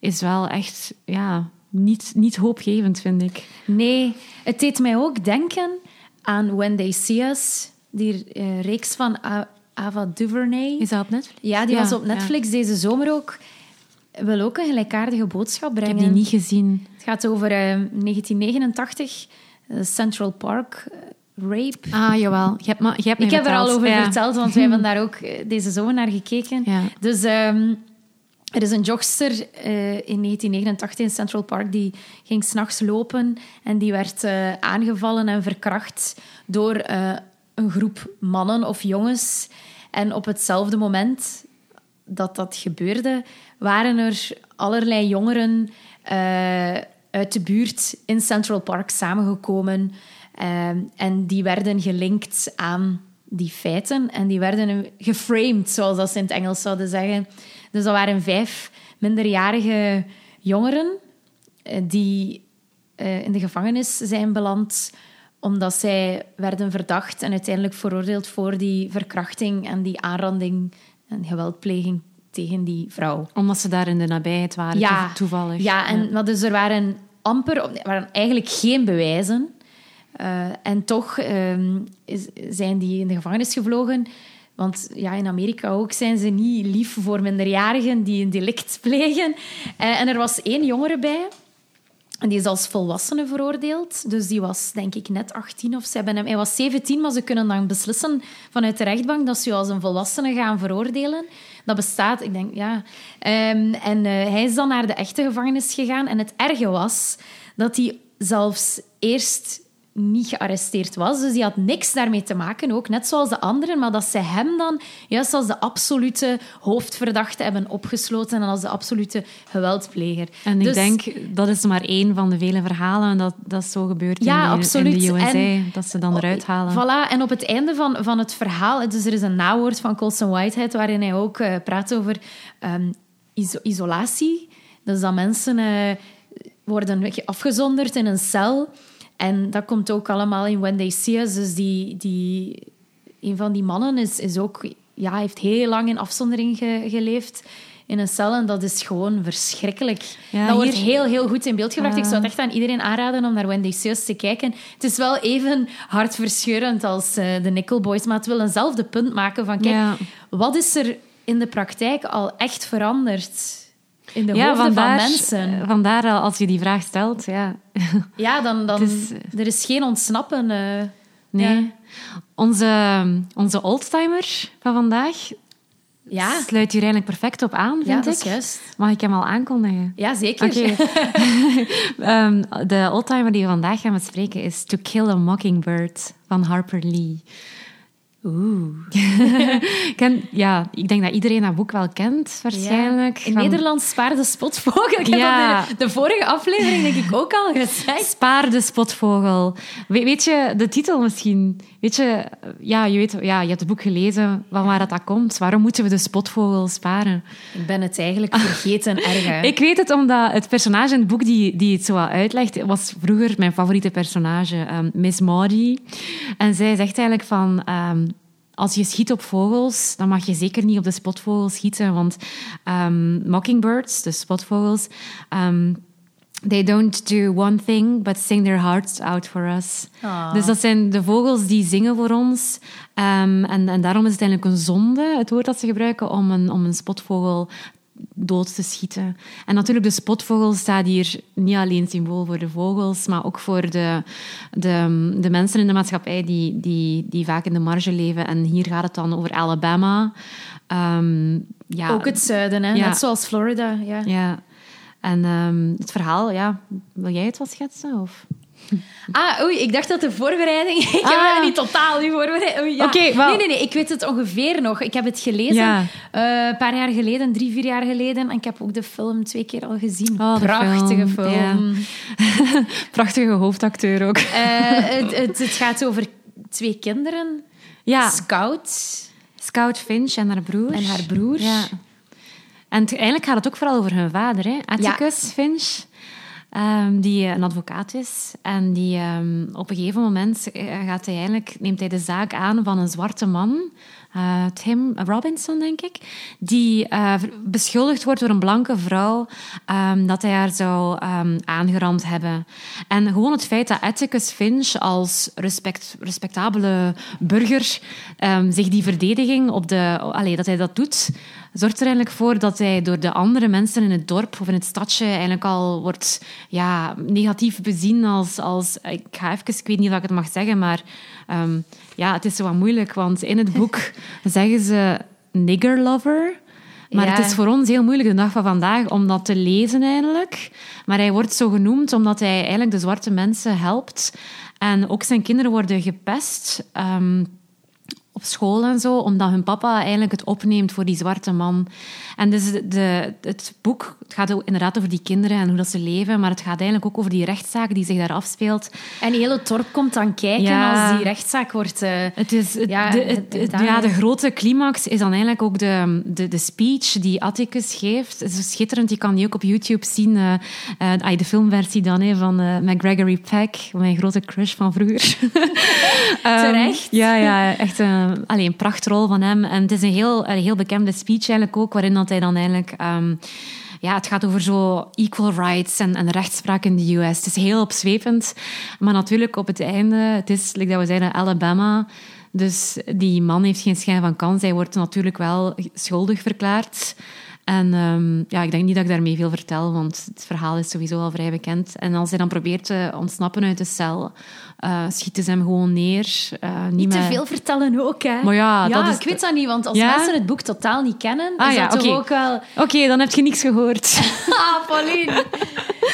is wel echt ja, niet, niet hoopgevend, vind ik. Nee, het deed mij ook denken aan When They See Us, die eh, reeks van A- Ava DuVernay. Is dat op Netflix? Ja, die Ja, was op Netflix deze zomer ook. Wil ook een gelijkaardige boodschap Ik brengen. heb die niet gezien. Het gaat over eh, 1989, eh, Central Park eh, rape. Ah, jawel. Je hebt, je hebt Ik heb er al over Ja. verteld, want wij hebben daar ook eh, deze zomer naar gekeken. Dus ehm, er is een jogster eh, in 1989 in Central Park die ging s'nachts lopen en die werd eh, aangevallen en verkracht door eh, een groep mannen of jongens. En op hetzelfde moment dat dat gebeurde, waren er allerlei jongeren uit de buurt in Central Park samengekomen. En die werden gelinkt aan die feiten en die werden geframed, zoals dat ze in het Engels zouden zeggen. Dus dat waren vijf minderjarige jongeren eh, die eh, in de gevangenis zijn beland omdat zij werden verdacht en uiteindelijk veroordeeld voor die verkrachting en die aanranding en geweldpleging tegen die vrouw. Omdat ze daar in de nabijheid waren, Ja, toe- toevallig. Ja, en, Maar dus er waren amper, er waren eigenlijk geen bewijzen. Eh, en toch ehm, is- zijn die in de gevangenis gevlogen. Want ja, in Amerika ook zijn ze niet lief voor minderjarigen die een delict plegen. Eh, en er was één jongere bij. En die is als volwassene veroordeeld. Dus die was, denk ik, net 18 of ze hebben hem... Hij was 17, maar ze kunnen dan beslissen vanuit de rechtbank dat ze je als een volwassene gaan veroordelen. Dat bestaat, ik denk, ja. Ehm, en eh, hij is dan naar de echte gevangenis gegaan. En het erge was dat hij zelfs eerst niet gearresteerd was. Dus die had niks daarmee te maken, ook net zoals de anderen. Maar dat ze hem dan juist als de absolute hoofdverdachte hebben opgesloten en als de absolute geweldpleger. En ik Dus- denk, dat is maar één van de vele verhalen dat dat zo gebeurt Ja, in, de, absoluut. in de USA. En- dat ze dan eruit halen. Voilà, en op het einde van, van het verhaal, dus er is een nawoord van Colson Whitehead waarin hij ook eh, praat over ehm, iso- isolatie. Dus dat mensen eh, worden afgezonderd in een cel. En dat komt ook allemaal in When They See Us. Dus die, die, een van die mannen is, is ook, ja, heeft heel lang in afzondering ge- geleefd in een cel. En dat is gewoon verschrikkelijk. Ja, dat wordt heel, heel goed in beeld gebracht. Ik zou het echt aan iedereen aanraden om naar When They See Us te kijken. Het is wel even hartverscheurend als eh, de Nickel Boys, maar het wil eenzelfde punt maken van, kijk, Ja. wat is er in de praktijk al echt verandert. In de ja, hoofden vandaar, van mensen. vandaar al als je die vraag stelt, ja. Ja, dan, dan is- er is geen ontsnappen. eh. Nee. Ja. Onze, onze oldtimer van vandaag Ja, sluit hier eigenlijk perfect op aan, ja vind dat ik. is juist. Mag ik hem al aankondigen? Ja, zeker. Ehm, de oldtimer die we vandaag gaan bespreken is To Kill a Mockingbird van Harper Lee. Oeh. Ken, ja, ik denk dat iedereen dat boek wel kent, waarschijnlijk. In Van- Nederland spaar de spotvogel. Ik heb Ja. dat in de vorige aflevering denk ik ook al gezegd. Spaar de spotvogel. We- weet je de titel misschien? Weet je, ja, je, weet, ja, je hebt het boek gelezen, van waar dat, dat komt. Waarom moeten we de spotvogel sparen? Ik ben het eigenlijk vergeten erg. Ik weet het omdat het personage in het boek die, die het zo uitlegt, was vroeger mijn favoriete personage, ehm, Miss Maudie. En zij zegt eigenlijk van... ehm, als je schiet op vogels, dan mag je zeker niet op de spotvogel schieten, want ehm, mockingbirds, de spotvogels, ehm, they don't do one thing but sing their hearts out for us. Ah. Dus dat zijn de vogels die zingen voor ons. Ehm, en, en daarom is het eigenlijk een zonde, het woord dat ze gebruiken, om een, om een spotvogel dood te schieten. En natuurlijk, de spotvogel staat hier niet alleen symbool voor de vogels, maar ook voor de, de, de mensen in de maatschappij die, die, die vaak in de marge leven. En hier gaat het dan over Alabama. Ehm, ja, Ook het zuiden, hè? Ja. net zoals Florida. Ja. Ja. En ehm, het verhaal, ja, wil jij het wel schetsen? Of? Ah, oei, ik dacht dat de voorbereiding... ik heb Ah. me niet totaal niet voorbereid. Oei, ja. Oké, wel- Nee, nee, nee, ik weet het ongeveer nog. Ik heb het gelezen Ja. eh, een paar jaar geleden, drie, vier jaar geleden. En ik heb ook de film twee keer al gezien. Oh, Prachtige film, film. Prachtige hoofdacteur ook. Eh, het, het, het gaat over twee kinderen. Ja, Scout Scout Finch en haar broer. en haar broer. Ja. En eigenlijk gaat het ook vooral over hun vader, hè? Atticus Finch. Ehm, die een advocaat is. En die ehm, op een gegeven moment eh, gaat hij eigenlijk, neemt hij de zaak aan van een zwarte man. eh, Tim Robinson, denk ik. Die eh, beschuldigd wordt door een blanke vrouw ehm, dat hij haar zou aangerand hebben. En gewoon het feit dat Atticus Finch als respect, respectabele burger zich die verdediging op de... Allee, dat hij dat doet, zorgt er eigenlijk voor dat hij door de andere mensen in het dorp of in het stadje eigenlijk al wordt ja, negatief bezien als... als ik ga even... Ik weet niet of ik het mag zeggen, maar... ehm, ja, het is zo wat moeilijk, want in het boek zeggen ze nigger lover... Maar Ja. het is voor ons heel moeilijk de dag van vandaag om dat te lezen eigenlijk. Maar hij wordt zo genoemd omdat hij eigenlijk de zwarte mensen helpt. En ook zijn kinderen worden gepest ehm, op school en zo, omdat hun papa eigenlijk het opneemt voor die zwarte man. En dus de, het boek het gaat ook inderdaad over die kinderen en hoe dat ze leven, maar het gaat eigenlijk ook over die rechtszaak die zich daar afspeelt. En heel het dorp komt dan kijken Ja. als die rechtszaak wordt... eh, Het is, het- Ja, de, het- het- ja, de grote climax is dan eigenlijk ook de, de, de speech die Atticus geeft. Het is schitterend, je kan die ook op YouTube zien. eh, ah, de filmversie dan hè, van eh, met Gregory Peck, mijn grote crush van vroeger. Ehm, Terecht. ja, ja, echt een, allee, een prachtrol van hem. En het is een heel, heel bekende speech eigenlijk ook, waarin dat hij dan eigenlijk... ehm, ja, het gaat over zo equal rights en, en rechtspraak in de US. Het is heel opzwepend. Maar natuurlijk, op het einde, het is, like dat we zeiden, Alabama. Dus die man heeft geen schijn van kans. Hij wordt natuurlijk wel schuldig verklaard. En ehm, ja, ik denk niet dat ik daarmee veel vertel, want het verhaal is sowieso al vrij bekend. En als hij dan probeert te ontsnappen uit de cel, eh, schieten ze hem gewoon neer. Eh, niet Niet te veel vertellen ook, hè. Maar ja, dat is- ik weet dat niet, want als Ja? mensen het boek totaal niet kennen, Ah is ja, dat ook wel... Oké, dan heb je niks gehoord. Ah, Pauline.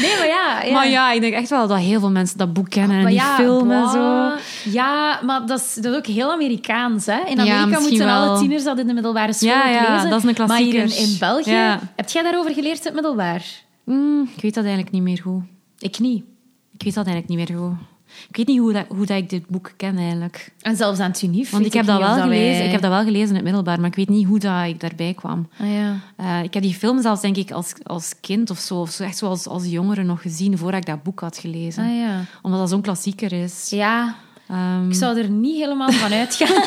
Nee, maar ja... ja. Maar ja, ik denk echt wel dat heel veel mensen dat boek kennen en die ja, film en zo. Ja, maar dat is, dat is ook heel Amerikaans. Hè? In Amerika moeten alle wel. tieners dat in de middelbare school Ja, ook ja, lezen. dat is een Maar hier in, klassieker. in België... Heb jij daarover geleerd in het middelbaar? Mm, ik weet dat eigenlijk niet meer goed. Ik niet. Ik weet dat eigenlijk niet meer goed. Ik weet niet hoe, dat, hoe dat ik dit boek ken eigenlijk. En zelfs aan het unief Want ik heb dat wel gelezen. wij- Ik heb dat wel gelezen in het middelbaar, maar ik weet niet hoe dat ik daarbij kwam. Ah, ja. Eh, ik heb die film zelfs denk ik als, als kind of zo, of zo echt zo als, jongere nog gezien voordat ik dat boek had gelezen. Ah, ja. Omdat dat zo'n klassieker is. Ja. Ehm, Ik zou er niet helemaal van uitgaan.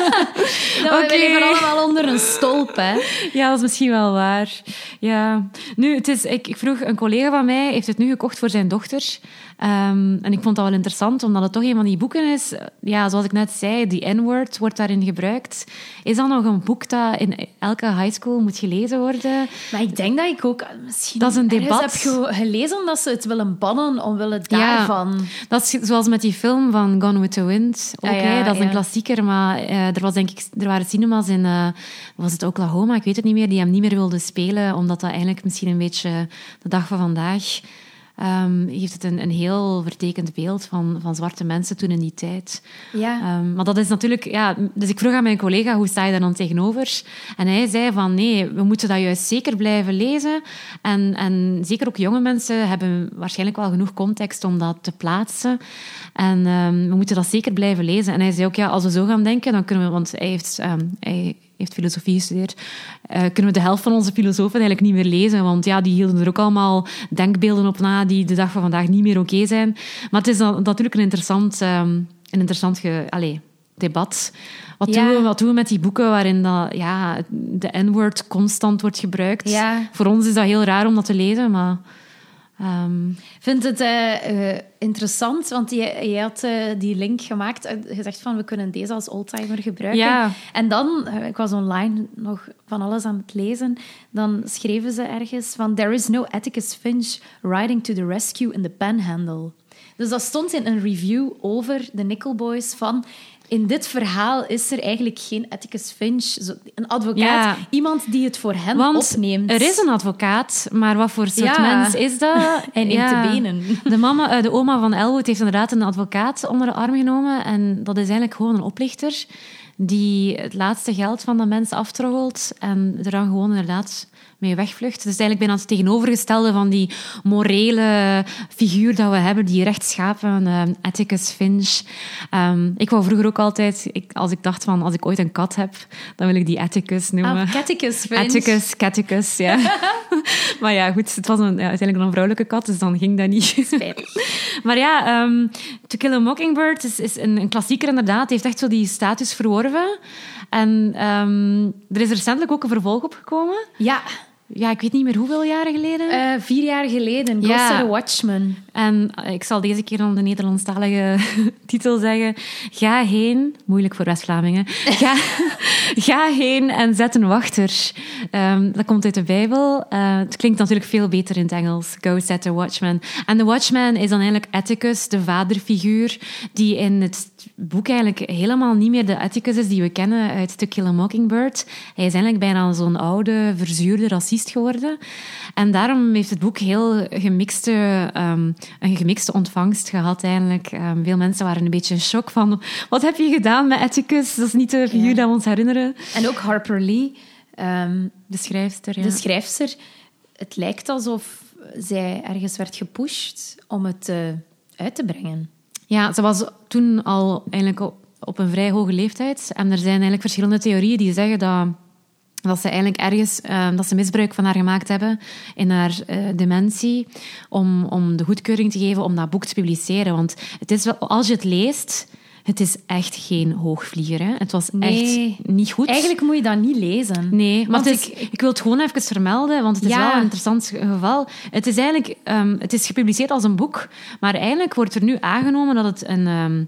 dat we leven allemaal onder een stolp, hè. Ja, dat is misschien wel waar. Ja. Nu, het is, ik, ik vroeg, een collega van mij heeft het nu gekocht voor zijn dochter. Ehm, en ik vond dat wel interessant, omdat het toch een van die boeken is. Ja, zoals ik net zei, die N-word wordt daarin gebruikt. Is dat nog een boek dat in elke high school moet gelezen worden? Maar ik denk dat ik ook misschien Dat is een debat. heb ge- gelezen dat ze het willen bannen omwille daarvan. Dat is zoals met die film van Gone with the Wind. Ook, Ah, ja, dat is een ja. klassieker, maar eh, er, was, denk ik, er waren cinemas in eh, was het Oklahoma, ik weet het niet meer, die hem niet meer wilden spelen, omdat dat eigenlijk misschien een beetje de dag van vandaag ehm, heeft het een, een heel vertekend beeld van, van zwarte mensen toen in die tijd. Ja. Ehm, maar dat is natuurlijk... Ja, dus ik vroeg aan mijn collega, hoe sta je daar dan tegenover? En hij zei van, nee, we moeten dat juist zeker blijven lezen. En, en zeker ook jonge mensen hebben waarschijnlijk wel genoeg context om dat te plaatsen. En ehm, we moeten dat zeker blijven lezen. En hij zei ook, ja, als we zo gaan denken, dan kunnen we... Want hij heeft... hij heeft filosofie gestudeerd, eh, kunnen we de helft van onze filosofen eigenlijk niet meer lezen. Want ja, die hielden er ook allemaal denkbeelden op na die de dag van vandaag niet meer oké zijn. Maar het is dan natuurlijk een interessant, ehm, een interessant ge, allez, debat. Wat, Ja. doen we, wat doen we met die boeken waarin dat, ja, de N-word constant wordt gebruikt? Ja. Voor ons is dat heel raar om dat te lezen, maar... Ik vind het eh, eh, interessant, want jij, jij had eh, die link gemaakt. gezegd van, we kunnen deze als oldtimer gebruiken. Ja. En dan, ik was online nog van alles aan het lezen, dan schreven ze ergens van... There is no Atticus Finch riding to the rescue in the panhandle. Dus dat stond in een review over de Nickel Boys van... In dit verhaal is er eigenlijk geen Atticus Finch, zo- een advocaat, Ja. iemand die het voor hen Want opneemt. er is een advocaat, maar wat voor soort Ja. mens is dat? Hij neemt de benen. De, mama, eh, de oma van Elwood heeft inderdaad een advocaat onder de arm genomen. En dat is eigenlijk gewoon een oplichter die het laatste geld van de mens aftroggelt en er dan gewoon inderdaad mee wegvlucht. Het is eigenlijk bijna het tegenovergestelde van die morele figuur dat we hebben, die rechtschapen eh, Atticus Finch. Ehm, ik wou vroeger ook altijd, ik, als ik dacht van als ik ooit een kat heb, dan wil ik die Atticus noemen. Ah, Atticus Finch. Atticus, Catticus, ja. maar ja, goed, het was een, ja, uiteindelijk een vrouwelijke kat, dus dan ging dat niet. Spijtig. maar ja, ehm, To Kill a Mockingbird is, is een, een klassieker inderdaad. Het heeft echt zo die status verworven. En ehm, er is recentelijk ook een vervolg op gekomen. Ja, Ja, ik weet niet meer hoeveel jaren geleden. eh, vier jaar geleden. Ghost Ja. of the Watchmen. En eh, ik zal deze keer dan de Nederlandstalige titel zeggen. Ga heen, moeilijk voor West-Vlamingen. Ga, ga heen en zet een wachter. Ehm, dat komt uit de Bijbel. Eh, het klinkt natuurlijk veel beter in het Engels. Go set a watchman. En de watchman is dan eigenlijk Atticus, de vaderfiguur, die in het boek eigenlijk helemaal niet meer de Atticus is die we kennen uit To Kill a Mockingbird. Hij is eigenlijk bijna zo'n oude, verzuurde racist geworden. En daarom heeft het boek heel gemixte, ehm, een gemixte ontvangst gehad eigenlijk. Ehm, veel mensen waren een beetje in shock van... Wat heb je gedaan met Atticus? Dat is niet de figuur Ja. dat we ons herinneren. En ook Harper Lee, ehm, De schrijfster, ja. de schrijfster. Het lijkt alsof zij ergens werd gepusht om het eh, uit te brengen. Ja, ze was toen al eigenlijk op, op een vrij hoge leeftijd. En er zijn eigenlijk verschillende theorieën die zeggen dat, dat ze eigenlijk ergens eh, dat ze misbruik van haar gemaakt hebben in haar eh, dementie om, om de goedkeuring te geven om dat boek te publiceren. Want het is wel, als je het leest, het is echt geen hoogvlieger. Hè? Het was Nee. echt niet goed. Eigenlijk moet je dat niet lezen. Nee, maar is, ik- ik, wil het gewoon even vermelden, want het is wel een interessant geval. Het is eigenlijk ehm, het is gepubliceerd als een boek, maar eigenlijk wordt er nu aangenomen dat het een... ehm,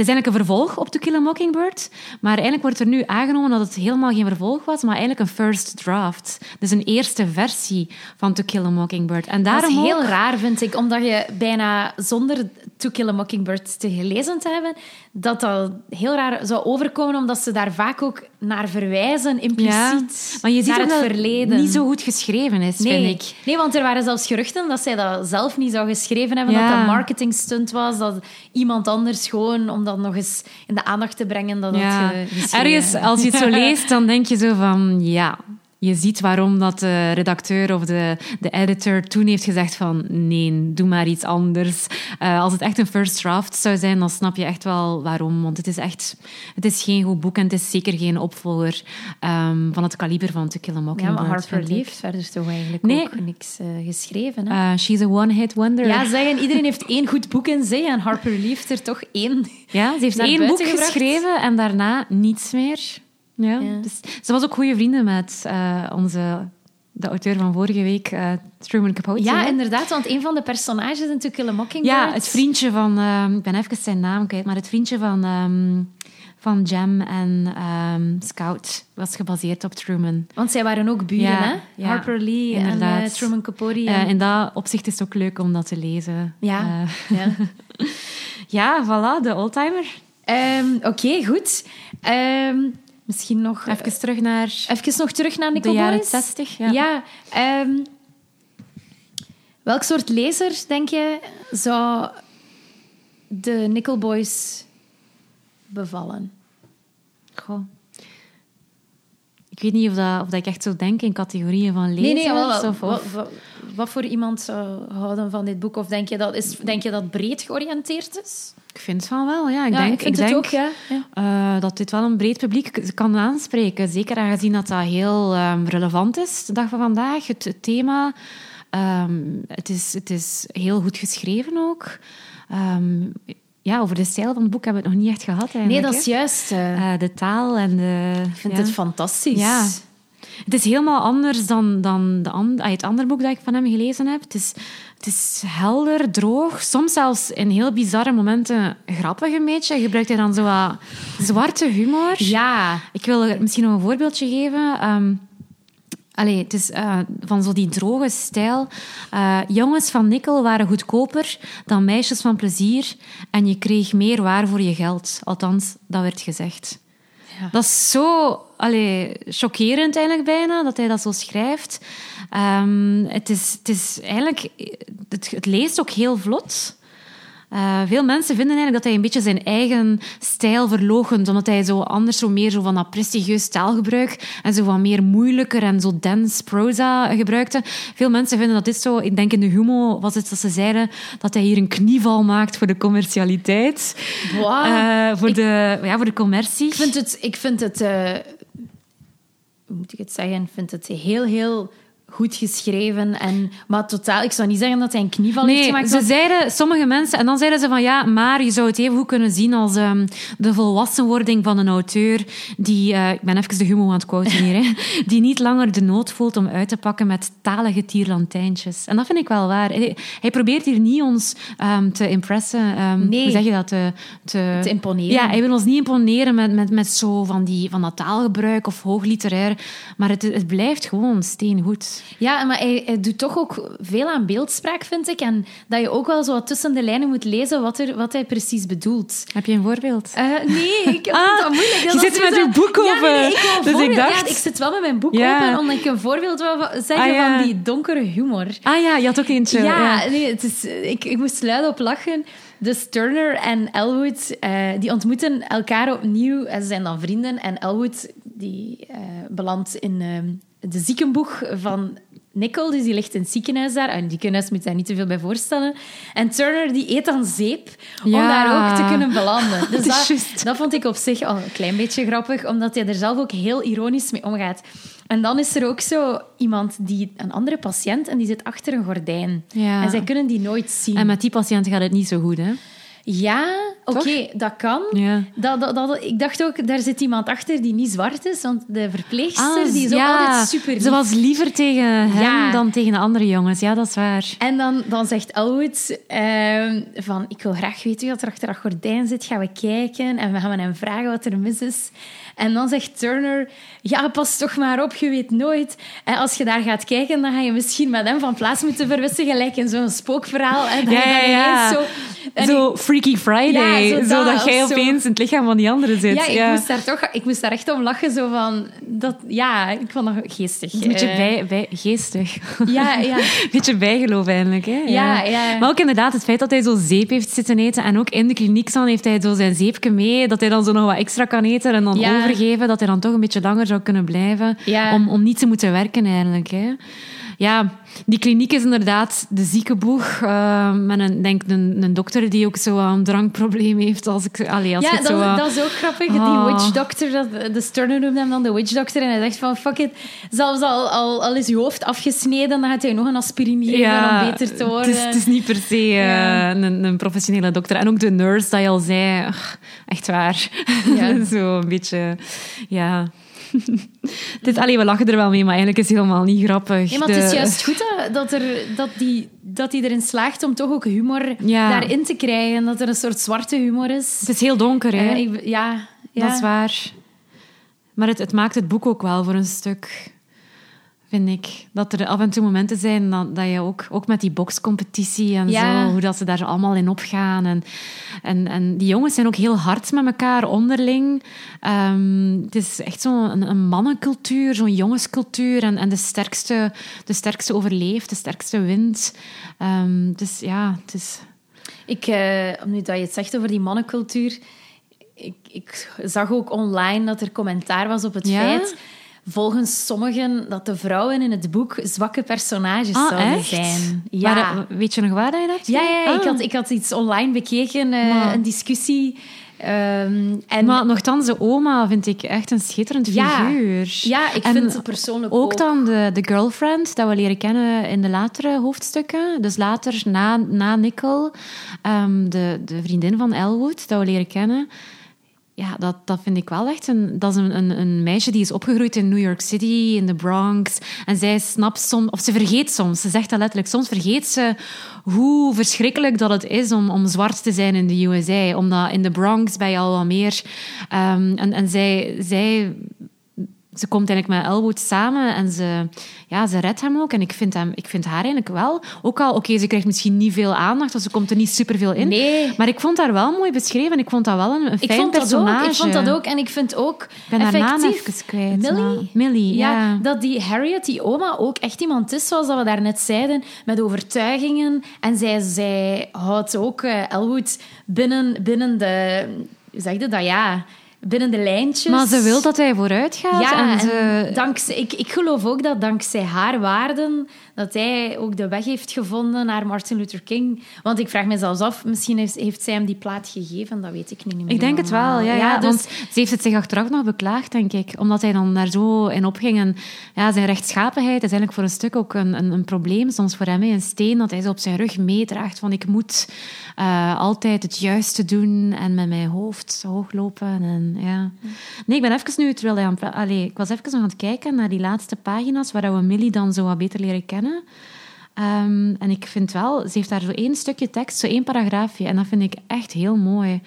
het is eigenlijk een vervolg op To Kill a Mockingbird, maar eigenlijk wordt er nu aangenomen dat het helemaal geen vervolg was, maar eigenlijk een first draft. Dus een eerste versie van To Kill a Mockingbird. En Dat daarom is heel ook- raar, vind ik, omdat je bijna zonder To Kill a Mockingbird te gelezen te hebben, dat dat heel raar zou overkomen, omdat ze daar vaak ook naar verwijzen, impliciet, maar je ziet naar het dat het verleden. niet zo goed geschreven is, Nee. vind ik. nee, want er waren zelfs geruchten dat zij dat zelf niet zou geschreven hebben, Ja. dat dat een marketing stunt was, dat iemand anders gewoon, om dat nog eens in de aandacht te brengen, dat Ja. geschreven. Ergens, als je het zo leest, dan denk je zo van... Ja, je ziet waarom dat de redacteur of de, de editor toen heeft gezegd van nee, doe maar iets anders. Uh, als het echt een first draft zou zijn, dan snap je echt wel waarom. Want het is echt... Het is geen goed boek en het is zeker geen opvolger um, van het kaliber van To Kill a Mockingbird. Ja, maar Harper Lee heeft verder toch eigenlijk nee. ook niks uh, geschreven. Hè? Uh, she's a one-hit wonder. Ja, zeggen, iedereen heeft één goed boek in zich en Harper Lee heeft er toch één Ja, ze heeft één boek gebracht. geschreven en daarna niets meer. Ja, Dus, ze was ook goede vrienden met uh, onze de auteur van vorige week, uh, Truman Capote. Ja, inderdaad, want een van de personages in To Kill a Mockingbird... Ja, het vriendje van... Uh, ik ben even zijn naam kwijt, maar het vriendje van, um, van Jam en um, Scout was gebaseerd op Truman. Want zij waren ook buren, hè? Ja, Harper Lee inderdaad. en uh, Truman Capote. En... in dat opzicht is het ook leuk om dat te lezen. Ja. ja. ja, voilà, de oldtimer. Um, Oké, okay, goed. Misschien nog... Even terug naar... Even nog terug naar Nicole De jaren 60, ja. ja um, welk soort lezer, denk je, zou de Nickel Boys bevallen? Goh. Ik weet niet of, dat, of dat ik echt zo denk in categorieën van lezers. Nee, nee, wel, of, of... Wat, wat, voor iemand zou houden van dit boek? Of denk je dat, is, denk je dat breed georiënteerd is? Ik vind van wel, ja. Ik denk, ik, denk ook, ja. Uh, dat dit wel een breed publiek kan aanspreken. Zeker aangezien dat dat heel um, relevant is, de dag van vandaag. Het, het thema, um, het, is, het is heel goed geschreven ook. Um, ja, over de stijl van het boek hebben we het nog niet echt gehad. Nee, dat is juist. Uh, de taal en de... Ik vind het fantastisch. Ja. Het is helemaal anders dan, dan de, het andere boek dat ik van hem gelezen heb. Het is, het is helder, droog, soms zelfs in heel bizarre momenten grappig een beetje. Gebruikt hij dan zo wat zwarte humor. Ja. Ik wil misschien nog een voorbeeldje geven. Um, Allee, het is uh, van zo die droge stijl. Uh, jongens van nikkel waren goedkoper dan meisjes van plezier en je kreeg meer waar voor je geld. Althans, dat werd gezegd. Ja. Dat is zo allee, chockerend eigenlijk bijna, dat hij dat zo schrijft. Um, het, is, het is eigenlijk... Het, het leest ook heel vlot. Uh, veel mensen vinden eigenlijk dat hij een beetje zijn eigen stijl verloochent, omdat hij zo anders zo meer zo van dat prestigieus taalgebruik en zo van meer moeilijker en zo dense proza gebruikte. Veel mensen vinden dat dit zo, ik denk in de humo was het dat ze zeiden dat hij hier een knieval maakt voor de commercialiteit. Wow. Uh, voor, de, ja, voor de commercie. Ik vind het... Ik vind het uh, hoe moet ik het zeggen? Ik vind het heel, heel goed geschreven. En, maar totaal, ik zou niet zeggen dat hij een knieval nee, heeft gemaakt. Ze zeiden, sommige mensen, en dan zeiden ze van ja, maar je zou het even goed kunnen zien als um, de volwassenwording van een auteur die, uh, ik ben even de humor aan het quoten hier, hè, die niet langer de nood voelt om uit te pakken met talige tierlantijntjes. En dat vind ik wel waar. Hij, hij probeert hier niet ons um, te impressen. Um, nee. Hoe zeg je dat? Te, te, te, imponeren. Ja, hij wil ons niet imponeren met, met, met zo van, die, van dat taalgebruik of hoogliterair. Maar het, het blijft gewoon steengoed. Ja, maar hij, hij, doet toch ook veel aan beeldspraak, vind ik. En dat je ook wel zo tussen de lijnen moet lezen wat, er, wat hij precies bedoelt. Heb je een voorbeeld? Uh, nee, ik heb ah, het moeilijk. je zit met je boek open. Ja, nee, ik dus ik dacht... Ja, ik zit wel met mijn boek ja. open, omdat ik een voorbeeld wil zeggen ah, van die donkere humor. Ah ja, je had ook eentje. Ja, Nee, het is, ik, ik moest luid op lachen. Dus Turner en Elwood, uh, die ontmoeten elkaar opnieuw. En ze zijn dan vrienden. En Elwood, die uh, belandt in... Uh, de ziekenboeg van Nicole, dus die ligt in het ziekenhuis daar. En die ziekenhuis moet daar niet te veel bij voorstellen. En Turner die eet dan zeep om daar ook te kunnen belanden. Dus dat, dat, vond ik op zich al een klein beetje grappig, omdat hij er zelf ook heel ironisch mee omgaat. En dan is er ook zo iemand, die, een andere patiënt, en die zit achter een gordijn. Ja. En zij kunnen die nooit zien. En met die patiënt gaat het niet zo goed, hè? Ja, oké, dat kan. Ja. Dat, dat, dat, ik dacht ook, daar zit iemand achter die niet zwart is, want de verpleegster ah, die is ook altijd super lief. Ze was liever tegen hem dan tegen de andere jongens. Ja, dat is waar. En dan, dan zegt Elwood uh, van, ik wil graag weten wie er achter dat gordijn zit. Gaan we kijken en we gaan hem vragen wat er mis is. En dan zegt Turner, ja, pas toch maar op, je weet nooit. En als je daar gaat kijken, dan ga je misschien met hem van plaats moeten verwisselen, gelijk in zo'n spookverhaal. En dan ja, ja, ja. Zo En zo Freaky Friday. Ja, zo zo dat, dat jij opeens in het lichaam van die andere zit. Ja, ik, Moest daar toch, ik moest daar echt om lachen. Zo van, dat, ja, ik vond dat geestig. Een beetje Eh, bij, bij, geestig. Ja, ja. beetje bijgeloof eigenlijk. Hè? Ja, ja. Maar ook inderdaad het feit dat hij zo zeep heeft zitten eten. En ook in de kliniek dan heeft hij zo zijn zeepje mee. Dat hij dan zo nog wat extra kan eten en dan Ja. Overgeven. Dat hij dan toch een beetje langer zou kunnen blijven. Ja. Om, om niet te moeten werken eigenlijk. Hè? Ja, die kliniek is inderdaad de ziekenboeg. eh met een, denk een, een dokter die ook zo een drankprobleem heeft. Als ik, allee, als Ja, dat, zo, eh, dat is ook grappig. Ah. Die witch doctor, dat, de Sterner noemde hem dan de witch doctor. En hij zegt van, fuck it, zelfs al, al, al is je hoofd afgesneden, dan gaat hij nog een aspirine geven om beter te worden. Het is, het is niet per se eh, Ja. een, een professionele dokter. En ook de nurse, dat je al zei, echt waar. Ja. Zo een beetje, ja. Dit, allee, we lachen er wel mee, maar eigenlijk is het helemaal niet grappig. Ja, maar het is juist goed dat, dat, er, dat, die, dat die erin slaagt om toch ook humor Ja. daarin te krijgen. Dat er een soort zwarte humor is. Het is heel donker, hè. Eh, ik- ja, ja. Dat is waar. Maar het, het maakt het boek ook wel voor een stuk, vind ik. Dat er af en toe momenten zijn dat, dat je ook, ook met die bokscompetitie en Ja. zo, hoe dat ze daar allemaal in opgaan. En, en, en die jongens zijn ook heel hard met elkaar onderling. Ehm, het is echt zo'n een, een mannencultuur, zo'n jongenscultuur. En, en de, sterkste, de sterkste overleeft, de sterkste wint. Ehm, dus ja, het is... Ik, eh, nu dat je het zegt over die mannencultuur, ik, ik zag ook online dat er commentaar was op het Ja? feit, volgens sommigen, dat de vrouwen in het boek zwakke personages Ah, zouden echt? zijn. Ja. Maar, weet je nog waar dat je dat ja, ja, ik, Ah. had, ik had iets online bekeken, eh, een discussie. ehm, en Maar nogthans, de oma vind ik echt een schitterend Ja. figuur. ja, ik En vind het persoonlijk ook. Ook dan de, de girlfriend, dat we leren kennen in de latere hoofdstukken. Dus later, na, na Nickel, ehm, de, de vriendin van Elwood, dat we leren kennen. Ja, dat, dat vind ik wel echt een... Dat is een, een, een meisje die is opgegroeid in New York City, in de Bronx. En zij snapt soms... Of ze vergeet soms, ze zegt dat letterlijk. Soms vergeet ze hoe verschrikkelijk dat het is om, om zwart te zijn in de USA. Omdat in de Bronx ben je al wat meer... ehm, en en zij, zij ze komt eigenlijk met Elwood samen en ze, ja, ze redt hem ook. En ik vind, hem, ik vind haar eigenlijk wel... Ook al, oké, ze krijgt misschien niet veel aandacht, want ze komt er niet superveel in. Nee. Maar ik vond haar wel mooi beschreven en ik vond dat wel een, een Ik fijn vond, dat ook, ik vond dat ook. En ik vind ook Ik ben haar naam effectief... even kwijt. Millie? maar- Millie, ja. dat die Harriet, die oma, ook echt iemand is, zoals dat we daarnet zeiden, met overtuigingen. En zij, zij houdt ook eh, Elwood binnen, binnen de... Hoe zeg je dat? Ja, binnen de lijntjes. Maar ze wil dat hij vooruit gaat. Ja, en en ze... dankzij, ik, ik geloof ook dat dankzij haar waarden dat hij ook de weg heeft gevonden naar Martin Luther King. Want ik vraag me zelfs af, misschien heeft, heeft zij hem die plaat gegeven, dat weet ik niet meer Ik denk het wel, ja, ja, dus, want ze heeft het zich achteraf nog beklaagd, denk ik. Omdat hij dan daar zo in opging. En ja, zijn rechtschapenheid is eigenlijk voor een stuk ook een, een, een probleem. Soms voor hem, een steen dat hij zo op zijn rug meedraagt. Van ik moet eh, altijd het juiste doen en met mijn hoofd hoog lopen. En, ja. Nee, ik ben even nu, terwijl hij aan Allee, ik was even nog aan het kijken naar die laatste pagina's, waar we Millie dan zo wat beter leren kennen. Ehm, en ik vind wel, ze heeft daar zo één stukje tekst, zo één paragraafje. En dat vind ik echt heel mooi.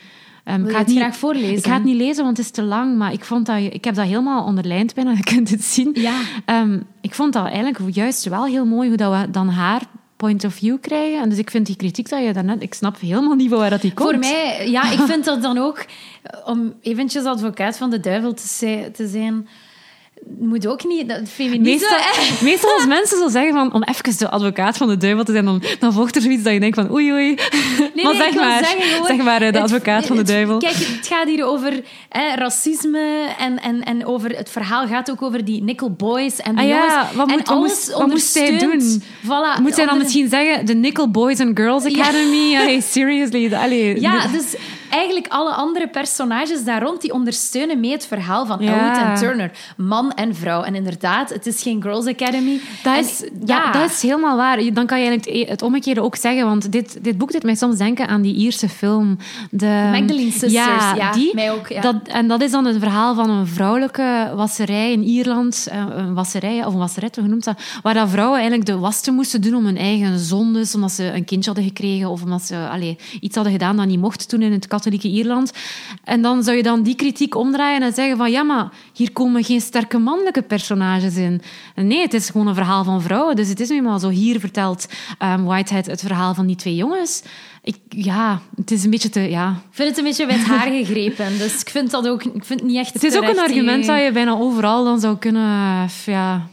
Wil ik ga het niet- graag voorlezen? Ik ga het niet lezen, want het is te lang. Maar ik, vond dat, ik heb dat helemaal onderlijnd bijna, je kunt het zien. Ja. Ehm, ik vond dat eigenlijk juist wel heel mooi, hoe dat we dan haar point of view krijgen. En dus ik vind die kritiek dat je daarnet... Ik snap helemaal niet waar dat die komt. Voor mij, ja, ik vind dat dan ook, om eventjes advocaat van de duivel te zijn, moet ook niet, dat feminisme... Meestal, meestal als mensen zo zeggen van, om even de advocaat van de duivel te zijn, dan, dan volgt er zoiets dat je denkt van oei oei. Nee, maar nee, zeg maar, zeggen gewoon, zeg maar de het- advocaat van de het- duivel. Kijk, het gaat hier over hè, racisme en, en, en over, het verhaal gaat ook over die Nickel Boys en die Ah ja, jongens. wat en moet- alles moest- wat moest zij doen? Voilà, Moet zij dan misschien zeggen, de Nickel Boys and Girls Academy? Allee, seriously. Allee, Ja, de- dus eigenlijk alle andere personages daar rond die ondersteunen mee het verhaal van Ja. Elwood en Turner. Man en vrouw. En inderdaad, het is geen Girls Academy. Dat En- is, ja. dat is helemaal waar. Dan kan je eigenlijk het omgekeerde ook zeggen. Want dit, dit boek doet mij soms denken aan die Ierse film. De Magdalene Sisters, ja, die. mij ook, ja. Dat, en dat is dan het verhaal van een vrouwelijke wasserij in Ierland. eh, Een wasserij, of een wasseret, hoe noemt dat? Waar dat vrouwen eigenlijk de wassen moesten doen om hun eigen zondes. Omdat ze een kindje hadden gekregen. Of omdat ze allee, iets hadden gedaan dat niet mocht toen in het katholieke Ierland. En dan zou je dan die kritiek omdraaien en zeggen van ja, maar hier komen geen sterke mannelijke personages in. Nee, het is gewoon een verhaal van vrouwen. Dus het is nu eenmaal zo. Hier vertelt um, Whitehead het verhaal van die twee jongens. Ik, ja, het is een beetje te... Ja. Ik vind het een beetje bij het haar gegrepen. Dus ik vind dat ook ik vind het niet echt Het is ook een argument dat je bijna overal dan zou kunnen... Ja...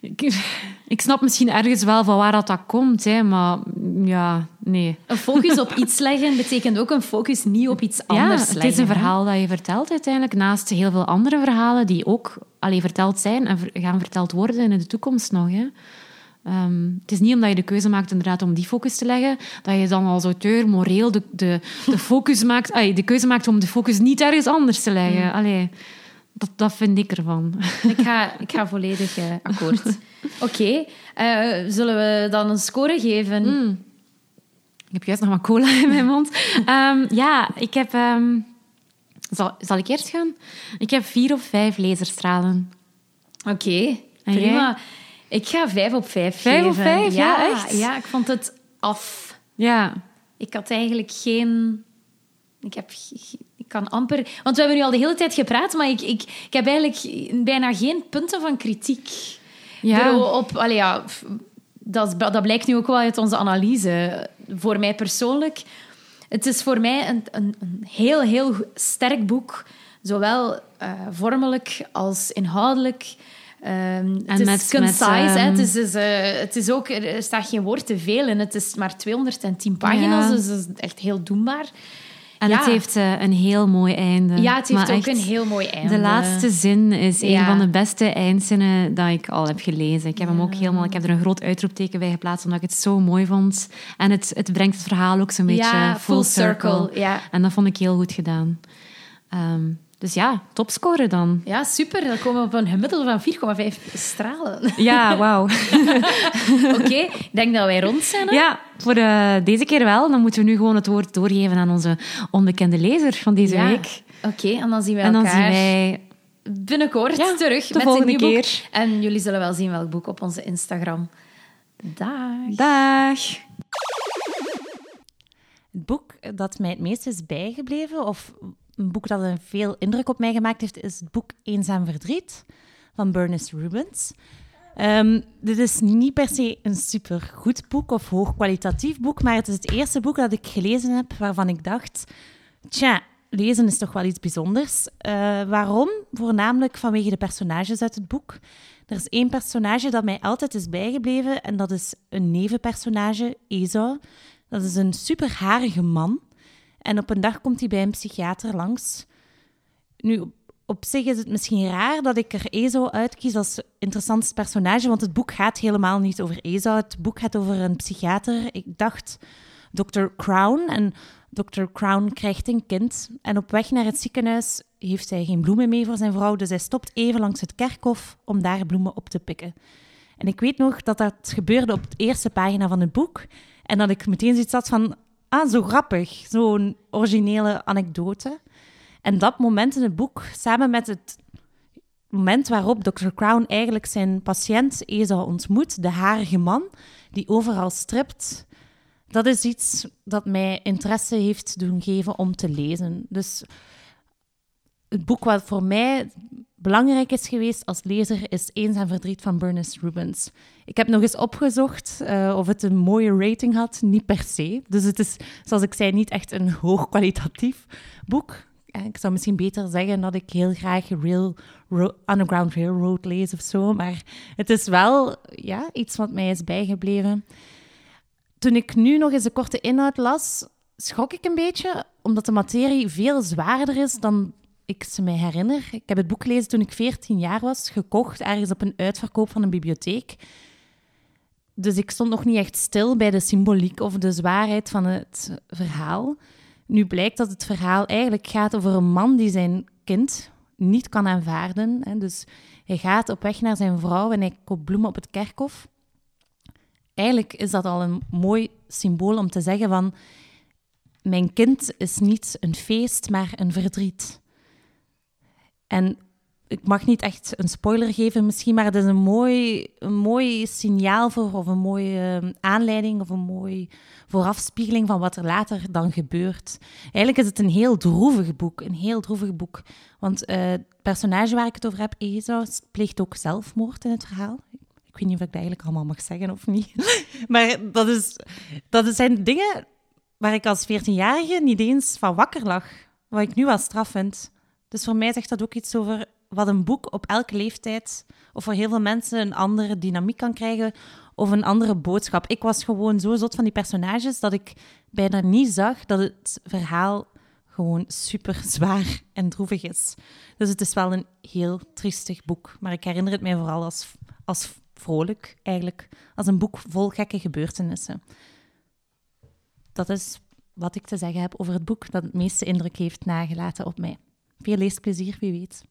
Ik, ik snap misschien ergens wel van waar dat, dat komt, hè, maar ja, nee. Een focus op iets leggen betekent ook een focus niet op iets anders ja, leggen. Het is een verhaal dat je vertelt uiteindelijk, naast heel veel andere verhalen die ook alleen verteld zijn en gaan verteld worden in de toekomst nog. Hè. Um, het is niet omdat je de keuze maakt inderdaad om die focus te leggen, dat je dan als auteur moreel de, de, de, focus maakt, ay, de keuze maakt om de focus niet ergens anders te leggen. Mm. Allee, dat, dat vind ik ervan. Ik ga, ik ga volledig uh, akkoord. Oké, okay. uh, zullen we dan een score geven? Mm. Ik heb juist nog wat cola in mijn mond. Um, ja, ik heb... Um, zal, zal ik eerst gaan? Ik heb vier of vijf laserstralen. Oké, okay, prima. Jij? Ik ga vijf op vijf Vijf geven. op vijf? Ja, ja, echt? Ja, ik vond het af. Ja. Ik had eigenlijk geen... Ik heb... Kan amper... Want we hebben nu al de hele tijd gepraat, maar ik, ik, ik heb eigenlijk bijna geen punten van kritiek. Ja. Op, allee, ja, dat, dat blijkt nu ook wel uit onze analyse. Voor mij persoonlijk... Het is voor mij een, een, een heel, heel sterk boek. Zowel uh, vormelijk als inhoudelijk... Um, het is met, concise, met, um... het, is, is, uh, het is ook, er staat geen woord te veel in. Het is maar 210 pagina's, ja. dus dat is echt heel doenbaar. En ja. het heeft uh, een heel mooi einde. Ja, het heeft maar ook een heel mooi einde. De laatste zin is ja. een van de beste eindzinnen dat ik al heb gelezen. Ik heb hem ook helemaal... Ik heb er een groot uitroepteken bij geplaatst, omdat ik het zo mooi vond. En het, het brengt het verhaal ook zo'n beetje full, full circle. circle. Ja. En dat vond ik heel goed gedaan. Um, dus ja, topscorer dan. Ja, super. Dan komen we op een gemiddelde van 4,5 stralen. Ja, wauw. Oké, okay, ik denk dat wij rond zijn. Hè? Ja, voor uh, deze keer wel. Dan moeten we nu gewoon het woord doorgeven aan onze onbekende lezer van deze ja. week. Oké, okay, en dan zien wij en dan elkaar zien wij binnenkort ja, terug de met volgende een nieuw keer. boek. En jullie zullen wel zien welk boek op onze Instagram. Dag. Dag. Het boek dat mij het meest is bijgebleven, of een boek dat een veel indruk op mij gemaakt heeft, is het boek Eenzaam Verdriet van Bernice Rubens. Um, dit is niet per se een supergoed boek of hoogkwalitatief boek, maar het is het eerste boek dat ik gelezen heb waarvan ik dacht: tja, lezen is toch wel iets bijzonders. Uh, waarom? Voornamelijk vanwege de personages uit het boek. Er is één personage dat mij altijd is bijgebleven en dat is een nevenpersonage, Esau. Dat is een superharige man. En op een dag komt hij bij een psychiater langs. Nu, op zich is het misschien raar dat ik er Ezo uitkies als interessantste personage, want het boek gaat helemaal niet over Ezo. Het boek gaat over een psychiater. Ik dacht Dr. Crown. En Dr. Crown krijgt een kind. En op weg naar het ziekenhuis heeft hij geen bloemen mee voor zijn vrouw, dus hij stopt even langs het kerkhof om daar bloemen op te pikken. En ik weet nog dat dat gebeurde op de eerste pagina van het boek. En dat ik meteen zoiets had van, ah, zo grappig, zo'n originele anekdote. En dat moment in het boek, samen met het moment waarop Dr. Crown eigenlijk zijn patiënt Eza ontmoet, de harige man, die overal stript, dat is iets dat mij interesse heeft doen geven om te lezen. Dus het boek wat voor mij belangrijk is geweest als lezer is Eenzaam Verdriet van Bernice Rubens. Ik heb nog eens opgezocht uh, of het een mooie rating had. Niet per se. Dus het is, zoals ik zei, niet echt een hoogkwalitatief boek. Ik zou misschien beter zeggen dat ik heel graag Real Underground Railroad lees of zo. Maar het is wel ja, iets wat mij is bijgebleven. Toen ik nu nog eens de korte inhoud las, schrok ik een beetje, omdat de materie veel zwaarder is dan ik ze mij herinner. Ik heb het boek gelezen toen ik 14 jaar was, gekocht ergens op een uitverkoop van een bibliotheek. Dus ik stond nog niet echt stil bij de symboliek of de zwaarheid van het verhaal. Nu blijkt dat het verhaal eigenlijk gaat over een man die zijn kind niet kan aanvaarden. Dus hij gaat op weg naar zijn vrouw en hij koopt bloemen op het kerkhof. Eigenlijk is dat al een mooi symbool om te zeggen van mijn kind is niet een feest, maar een verdriet. En ik mag niet echt een spoiler geven misschien, maar het is een mooi, een mooi signaal voor, of een mooie ehm, aanleiding, of een mooi voorafspiegeling van wat er later dan gebeurt. Eigenlijk is het een heel droevig boek, een heel droevig boek. Want uh, het personage waar ik het over heb, Eza, pleegt ook zelfmoord in het verhaal. Ik weet niet of ik dat eigenlijk allemaal mag zeggen of niet. maar dat, is, dat zijn dingen waar ik als 14-jarige niet eens van wakker lag. Wat ik nu wel straf vind. Dus voor mij zegt dat ook iets over wat een boek op elke leeftijd of voor heel veel mensen een andere dynamiek kan krijgen of een andere boodschap. Ik was gewoon zo zot van die personages dat ik bijna niet zag dat het verhaal gewoon super zwaar en droevig is. Dus het is wel een heel triestig boek, maar ik herinner het mij vooral als, als vrolijk, eigenlijk, als een boek vol gekke gebeurtenissen. Dat is wat ik te zeggen heb over het boek dat het meeste indruk heeft nagelaten op mij. Veel leesplezier, wie weet.